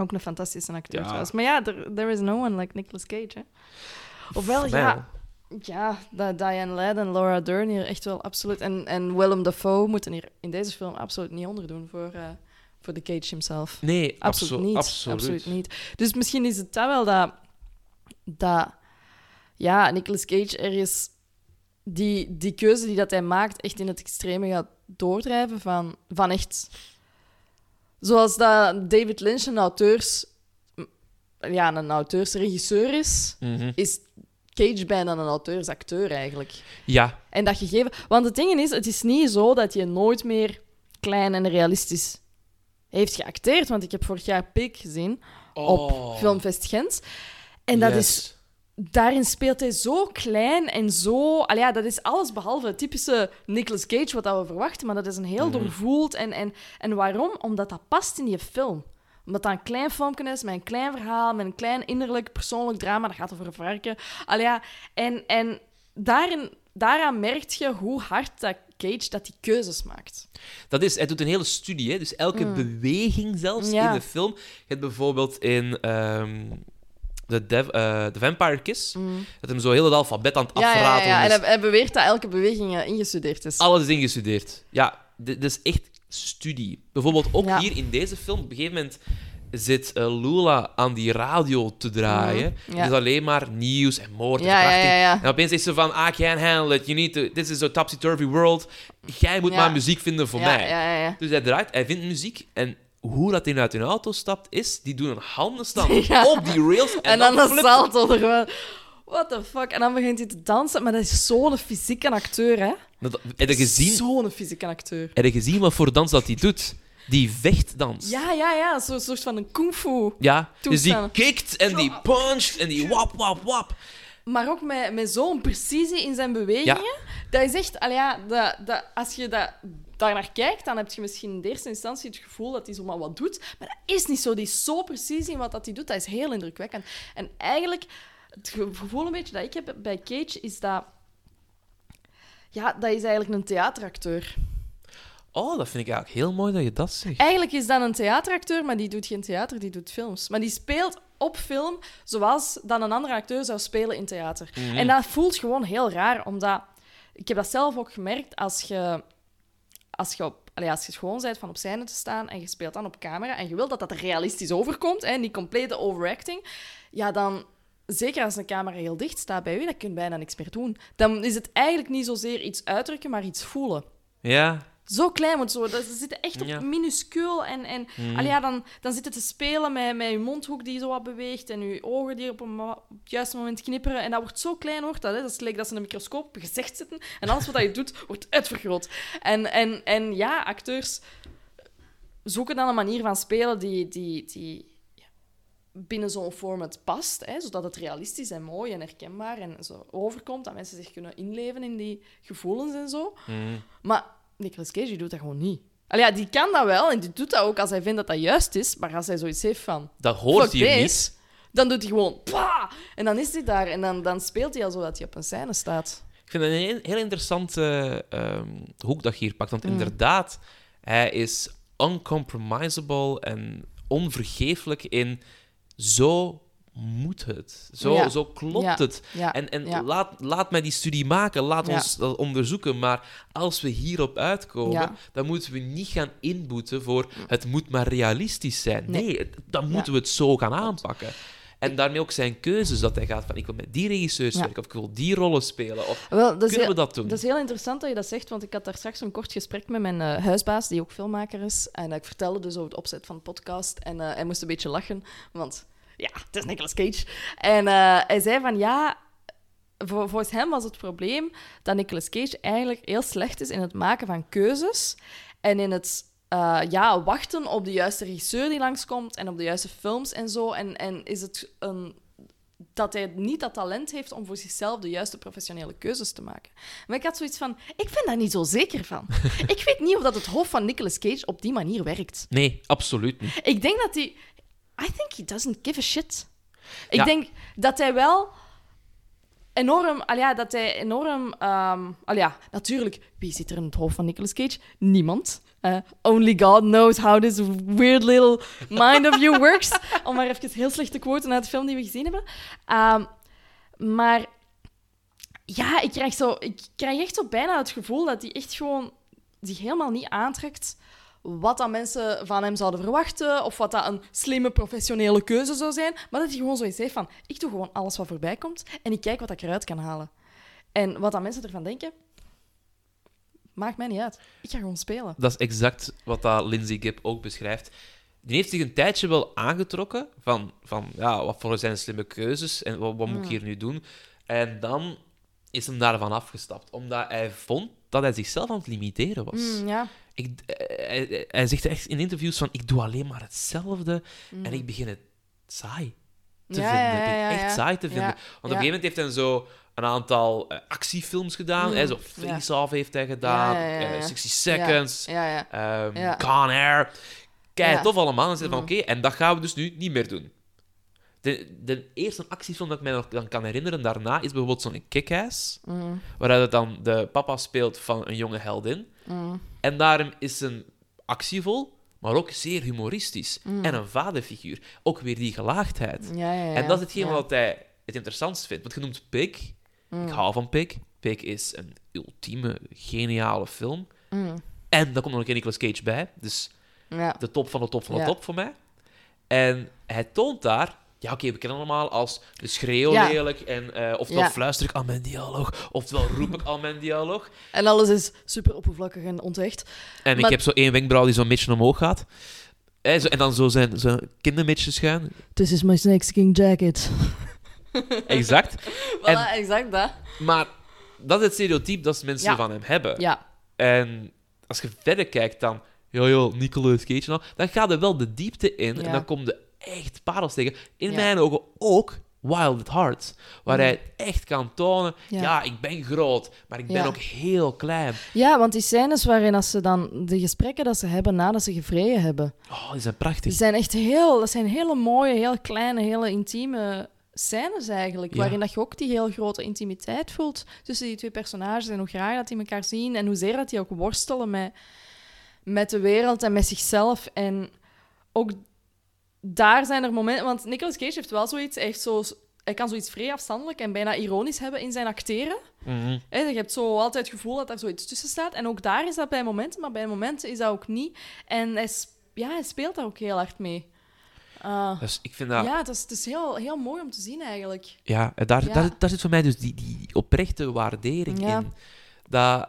Ook een fantastische acteur, Ja. trouwens. Maar ja, there, there is no one like Nicolas Cage, hè. Ofwel, ja... Ja, dat Diane Ladd en Laura Dern hier echt wel absoluut... En, en Willem Dafoe moeten hier in deze film absoluut niet onderdoen voor, eh, voor de Cage himself. Nee, Absoluut abso- niet. Absoluut. niet. Dus misschien is het dat wel dat... dat ja, Nicolas Cage er is... Die, die keuze die dat hij maakt echt in het extreme gaat doordrijven van, van echt... Zoals dat David Lynch een auteurs... Ja, een auteursregisseur is, Mhm. is Cage bijna een auteursacteur eigenlijk. Ja, En dat gegeven... Want het ding is, het is niet zo dat je nooit meer klein en realistisch heeft geacteerd. Want ik heb vorig jaar Pik gezien op Oh. Filmfest Gent. En dat Yes. is... Daarin speelt hij zo klein en zo... Al ja, dat is alles behalve het typische Nicolas Cage wat dat we verwachten. Maar dat is een heel Mhm. doorvoeld. En, en, en waarom? Omdat dat past in je film. Omdat dat een klein filmpje is met een klein verhaal, met een klein innerlijk persoonlijk drama. Dat gaat over een varken. Al ja, en, en daarin, daaraan merk je hoe hard dat Cage dat die keuzes maakt. Dat is, hij doet een hele studie, hè? dus elke beweging zelfs Mm. Ja. in de film. Je hebt bijvoorbeeld in ehm Dev, eh, The Vampire Kiss, dat hem zo heel het alfabet aan het Mm. Ja, ja, ja, ja. En is. hij, hij beweert dat elke beweging eh, ingestudeerd is. Alles is ingestudeerd. Ja, dit, dit is echt studie. Bijvoorbeeld ook hier in deze film, op een gegeven moment zit eh, Lula aan die radio te draaien. Mhm, ja. Het is alleen maar nieuws en moord en Ja, ja, verkrachting. ja, ja. En opeens is ze van, I can't handle it, you need to, this is a topsy-turvy world. Jij moet maar muziek vinden voor mij. Dus hij draait, hij vindt muziek en hoe dat hij uit hun auto stapt, is die doen een handenstand Ja. op die rails en, En, dan een salto er gewoon. What the fuck? En dan begint hij te dansen. Maar dat is zo'n fysieke acteur, hè? Dat- Heb je gezien, Zo'n fysieke acteur. heb je gezien wat voor dans dat hij doet? Die vechtdans. Ja, ja, ja. Zo'n soort van een kung fu. Ja, dus die kikt en die puncht en die wap, wap, wap. Maar ook met, met zo'n precisie in zijn bewegingen. Dat is echt... Allee, ja, dat, dat, als je dat, daar naar kijkt, dan heb je misschien in de eerste instantie het gevoel dat hij zomaar wat doet. Maar dat is niet zo. Die is zo precies in wat dat hij doet. Dat is heel indrukwekkend. En eigenlijk, het ge- gevoel een beetje dat ik heb bij Cage, is dat... Ja, dat is eigenlijk een theateracteur. Oh, dat vind ik eigenlijk heel mooi dat je dat zegt. Eigenlijk is dat een theateracteur, maar die doet geen theater, die doet films. Maar die speelt op film zoals dan een andere acteur zou spelen in theater. Mhm. En dat voelt gewoon heel raar, omdat... Ik heb dat zelf ook gemerkt als je... Als je, op, als je gewoon bent van op scène te staan en je speelt dan op camera en je wil dat dat realistisch overkomt, hè, niet complete overacting, ja, dan... Zeker als een camera heel dicht staat bij u, dan kun je bijna niks meer doen. Dan is het eigenlijk niet zozeer iets uitdrukken, maar iets voelen. Ja, Zo klein moet zo. Dat, ze zitten echt op Ja. minuscuul. En, en allee, ja, dan, dan zitten te spelen met, met je mondhoek die zo wat beweegt. En je ogen die op, een, ma- op het juiste moment knipperen. En dat wordt zo klein, wordt dat. Hè? Dat is dat ze een microscoop op je gezicht zitten. En alles wat je doet, wordt uitvergroot. En, en, en ja, acteurs zoeken dan een manier van spelen die, die, die ja, binnen zo'n format past. Hè? Zodat het realistisch en mooi en herkenbaar en zo overkomt. Dat mensen zich kunnen inleven in die gevoelens en zo. Mhm. Maar Nicolas Cage die doet dat gewoon niet. Allee, ja, die kan dat wel en die doet dat ook als hij vindt dat dat juist is. Maar als hij zoiets heeft van... Dat hoort hier niet. Dan doet hij gewoon... Pah! En dan is hij daar. En dan, dan speelt hij al zo dat hij op een scène staat. Ik vind het een heel, heel interessante ehm, hoek dat je hier pakt. Want Mm. inderdaad, hij is uncompromisable en onvergeeflijk in zo moet het. Zo, Ja. zo klopt Ja. het. Ja. En, en laat, laat mij die studie maken, laat ons dat onderzoeken. Maar als we hierop uitkomen, dan moeten we niet gaan inboeten voor het moet maar realistisch zijn. Nee, dan moeten we het zo gaan aanpakken. En daarmee ook zijn keuzes, dat hij gaat van ik wil met die regisseurs Ja. werken, of ik wil die rollen spelen, of Wel, dat is kunnen heel- we dat doen? Dat is heel interessant dat je dat zegt, want ik had daar straks een kort gesprek met mijn eh, huisbaas, die ook filmmaker is. En ik vertelde dus over het opzet van de podcast. En eh, hij moest een beetje lachen, want ja, het is Nicolas Cage. En eh, hij zei van ja, voor, volgens hem was het probleem dat Nicolas Cage eigenlijk heel slecht is in het maken van keuzes en in het eh, ja, wachten op de juiste regisseur die langskomt en op de juiste films en zo. En, en is het een dat hij niet dat talent heeft om voor zichzelf de juiste professionele keuzes te maken. Maar ik had zoiets van, ik ben daar niet zo zeker van. ik weet niet of dat het hoofd van Nicolas Cage op die manier werkt. Nee, absoluut niet. Ik denk dat hij... I think he doesn't give a shit. Ik Ja. denk dat hij wel enorm... Al ja, dat hij enorm... ehm al ja, natuurlijk, wie zit er in het hoofd van Nicolas Cage? Niemand. Eh, only God knows how this weird little mind of you works. Om maar even heel slecht te quoten uit de film die we gezien hebben. Ehm, maar ja, ik krijg, zo, ik krijg echt zo bijna het gevoel dat hij echt gewoon zich helemaal niet aantrekt wat dat mensen van hem zouden verwachten, of wat dat een slimme professionele keuze zou zijn, maar dat hij gewoon zoiets heeft van, ik doe gewoon alles wat voorbij komt en ik kijk wat ik eruit kan halen. En wat dat mensen ervan denken, maakt mij niet uit. Ik ga gewoon spelen. Dat is exact wat dat Lindsay Gibb ook beschrijft. Die heeft zich een tijdje wel aangetrokken van, van ja, wat voor zijn slimme keuzes en wat, wat moet ik hier nu doen. En dan is hem daarvan afgestapt, omdat hij vond dat hij zichzelf aan het limiteren was. Mm, ja. Ik, eh, hij, hij zegt echt in interviews van, ik doe alleen maar hetzelfde en ik begin het saai te Mm. Ja, vinden. ja, ja, echt saai te vinden. Want op een gegeven moment heeft hij zo een aantal eh, actiefilms gedaan. Mm, hè, zo. Face Off heeft hij gedaan, eh, ja. 60 Seconds, Ja. Con Air. Kei Ja. tof allemaal. En zei hij van, Mm. oké, en dat gaan we dus nu niet meer doen. De, de eerste actiefilm dat ik mij nog dan kan herinneren daarna is bijvoorbeeld zo'n Kick-Ass, Mm, waaruit het dan de papa speelt van een jonge heldin. Mm, En daarom is een actievol, maar ook zeer humoristisch. Mm. En een vaderfiguur. Ook weer die gelaagdheid. ja, ja, ja. En dat is hetgeen wat hij het interessantst vindt. Want je noemt. Mm, Ik hou van Pig. Pig is een ultieme, geniale film. En daar komt nog een Nicolas Cage bij. Dus ja. de top van de top van de top voor mij. En hij toont daar... Ja, oké, we kennen allemaal als de schreeuw Ja. lelijk. En, eh, oftewel Ja. fluister ik al mijn dialoog. Oftewel roep ik al mijn dialoog. En alles is super oppervlakkig en ontecht. En ik heb zo één wenkbrauw die zo'n beetje omhoog gaat. Eh, zo- En dan zo zijn, zijn kindermitjes schuin. This is my snakeskin jacket. Exact. Voilà, En- exact dat. Maar dat is het stereotype dat mensen Ja. van hem hebben. Ja. En als je verder kijkt dan... Ja, Nicolas Cage en al, Dan gaat er wel de diepte in. En dan komt de echt parels tegen. In Ja. mijn ogen ook Wild at Heart. Waar Mm. hij echt kan tonen. Ja. Ja. ik ben groot. Maar ik ben Ja. ook heel klein. Ja, want die scènes waarin als ze dan de gesprekken dat ze hebben nadat ze gevreden hebben, Oh, die zijn die prachtig. zijn echt heel, dat zijn hele mooie, heel kleine, hele intieme scènes eigenlijk, Ja. waarin dat je ook die heel grote intimiteit voelt tussen die twee personages en hoe graag dat die elkaar zien en hoezeer dat die ook worstelen met, met de wereld en met zichzelf en ook daar zijn er momenten, want Nicolas Cage heeft wel zoiets, hij, heeft zo, hij kan zoiets vrij afstandelijk en bijna ironisch hebben in zijn acteren. Mhm. Hè, je hebt zo altijd het gevoel dat daar zoiets tussen staat. En ook daar is dat bij momenten, maar bij momenten is dat ook niet. En hij, ja, hij speelt daar ook heel hard mee. Ah, Dus ik vind dat... ja, het is, het is heel, heel mooi om te zien eigenlijk. Ja, en daar, Ja. Daar, daar zit voor mij dus die, die oprechte waardering Ja. in. Dat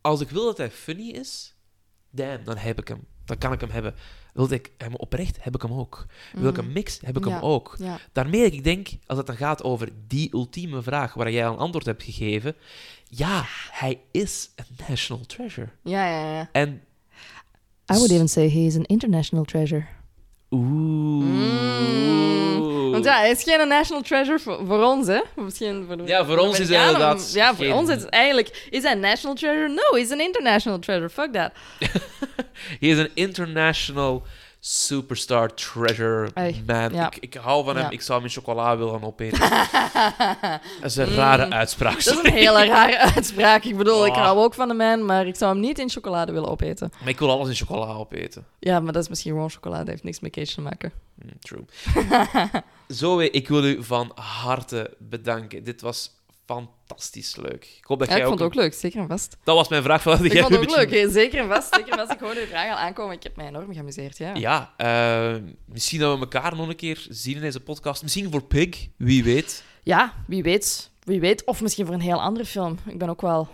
als ik wil dat hij funny is, damn, dan heb ik hem. Dan kan ik hem hebben. Wil ik hem oprecht, heb ik hem ook. Wil ik Mm. een mix, heb ik Ja. hem ook. Ja. Daarmee ik denk, als het dan gaat over die ultieme vraag waar jij al een antwoord hebt gegeven, ja, hij is een national treasure. Ja, ja, ja. En I would even say he is an international treasure. oeh. Mm. Want ja, hij is geen national treasure voor, voor ons, hè? Misschien voor de, Ja, voor ons is hij inderdaad Ja, voor geen- ons is het eigenlijk... Is hij een national treasure? No, he's an international treasure. Fuck that. Hij is een international superstar treasure man. ja. Ik, ik hou van hem. Ja. Ik zou hem in chocola willen opeten. Dat is een rare uitspraak. Mm. Dat is een hele rare uitspraak. Ik bedoel, ik hou ook van de man, maar ik zou hem niet in chocolade willen opeten. Maar ik wil alles in chocola opeten. Ja, maar dat is misschien gewoon chocolade. Dat heeft niks met cake te maken. Mm, true. Zoe, ik wil u van harte bedanken. Dit was fantastisch leuk. Ik hoop dat Ja, jij ik vond het ook... ook leuk. Zeker en vast. Dat was mijn vraag. Van, Ik vond het ook leuk. hè. Zeker en vast. Zeker en vast. Ik hoorde de vraag al aankomen. Ik heb mij enorm geamuseerd, ja. Ja, eh, misschien dat we elkaar nog een keer zien in deze podcast. Misschien voor Pig, wie weet. Ja, wie weet. Wie weet. Of misschien voor een heel andere film. Ik ben ook wel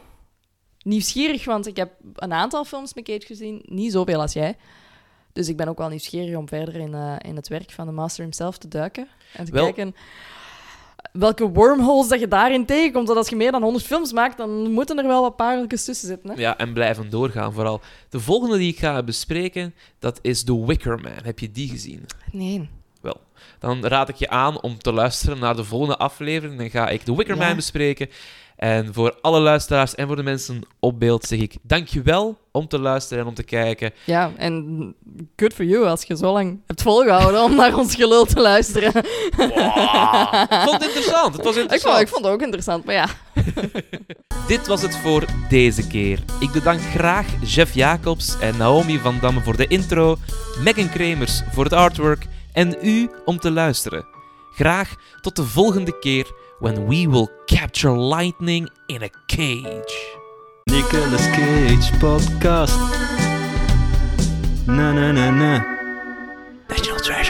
nieuwsgierig, want ik heb een aantal films met Cage gezien. Niet zoveel als jij. Dus ik ben ook wel nieuwsgierig om verder in, eh, in het werk van de master himself te duiken. En te Wel- kijken welke wormholes dat je daarin tegenkomt. Want als je meer dan 100 films maakt, dan moeten er wel wat pareltjes tussen zitten. Hè? Ja, en blijven doorgaan vooral. De volgende die ik ga bespreken, dat is The Wicker Man. Heb je die gezien? Nee. Wel, dan raad ik je aan om te luisteren naar de volgende aflevering. Dan ga ik The Wicker Ja. Man bespreken. En voor alle luisteraars en voor de mensen op beeld zeg ik dankjewel om te luisteren en om te kijken. Ja, en good for you als je zo lang hebt volgehouden om naar ons gelul te luisteren. Wow. Ik vond het interessant. Het was Ik vond, ik vond het ook interessant, maar ja. Dit was het voor deze keer. Ik bedank graag Jeff Jacobs en Naomi van Damme voor de intro, Megan Kremers voor het artwork en u om te luisteren. Graag tot de volgende keer when we will capture lightning in a cage. Nicolas Cage podcast. Na na na na. National Treasure.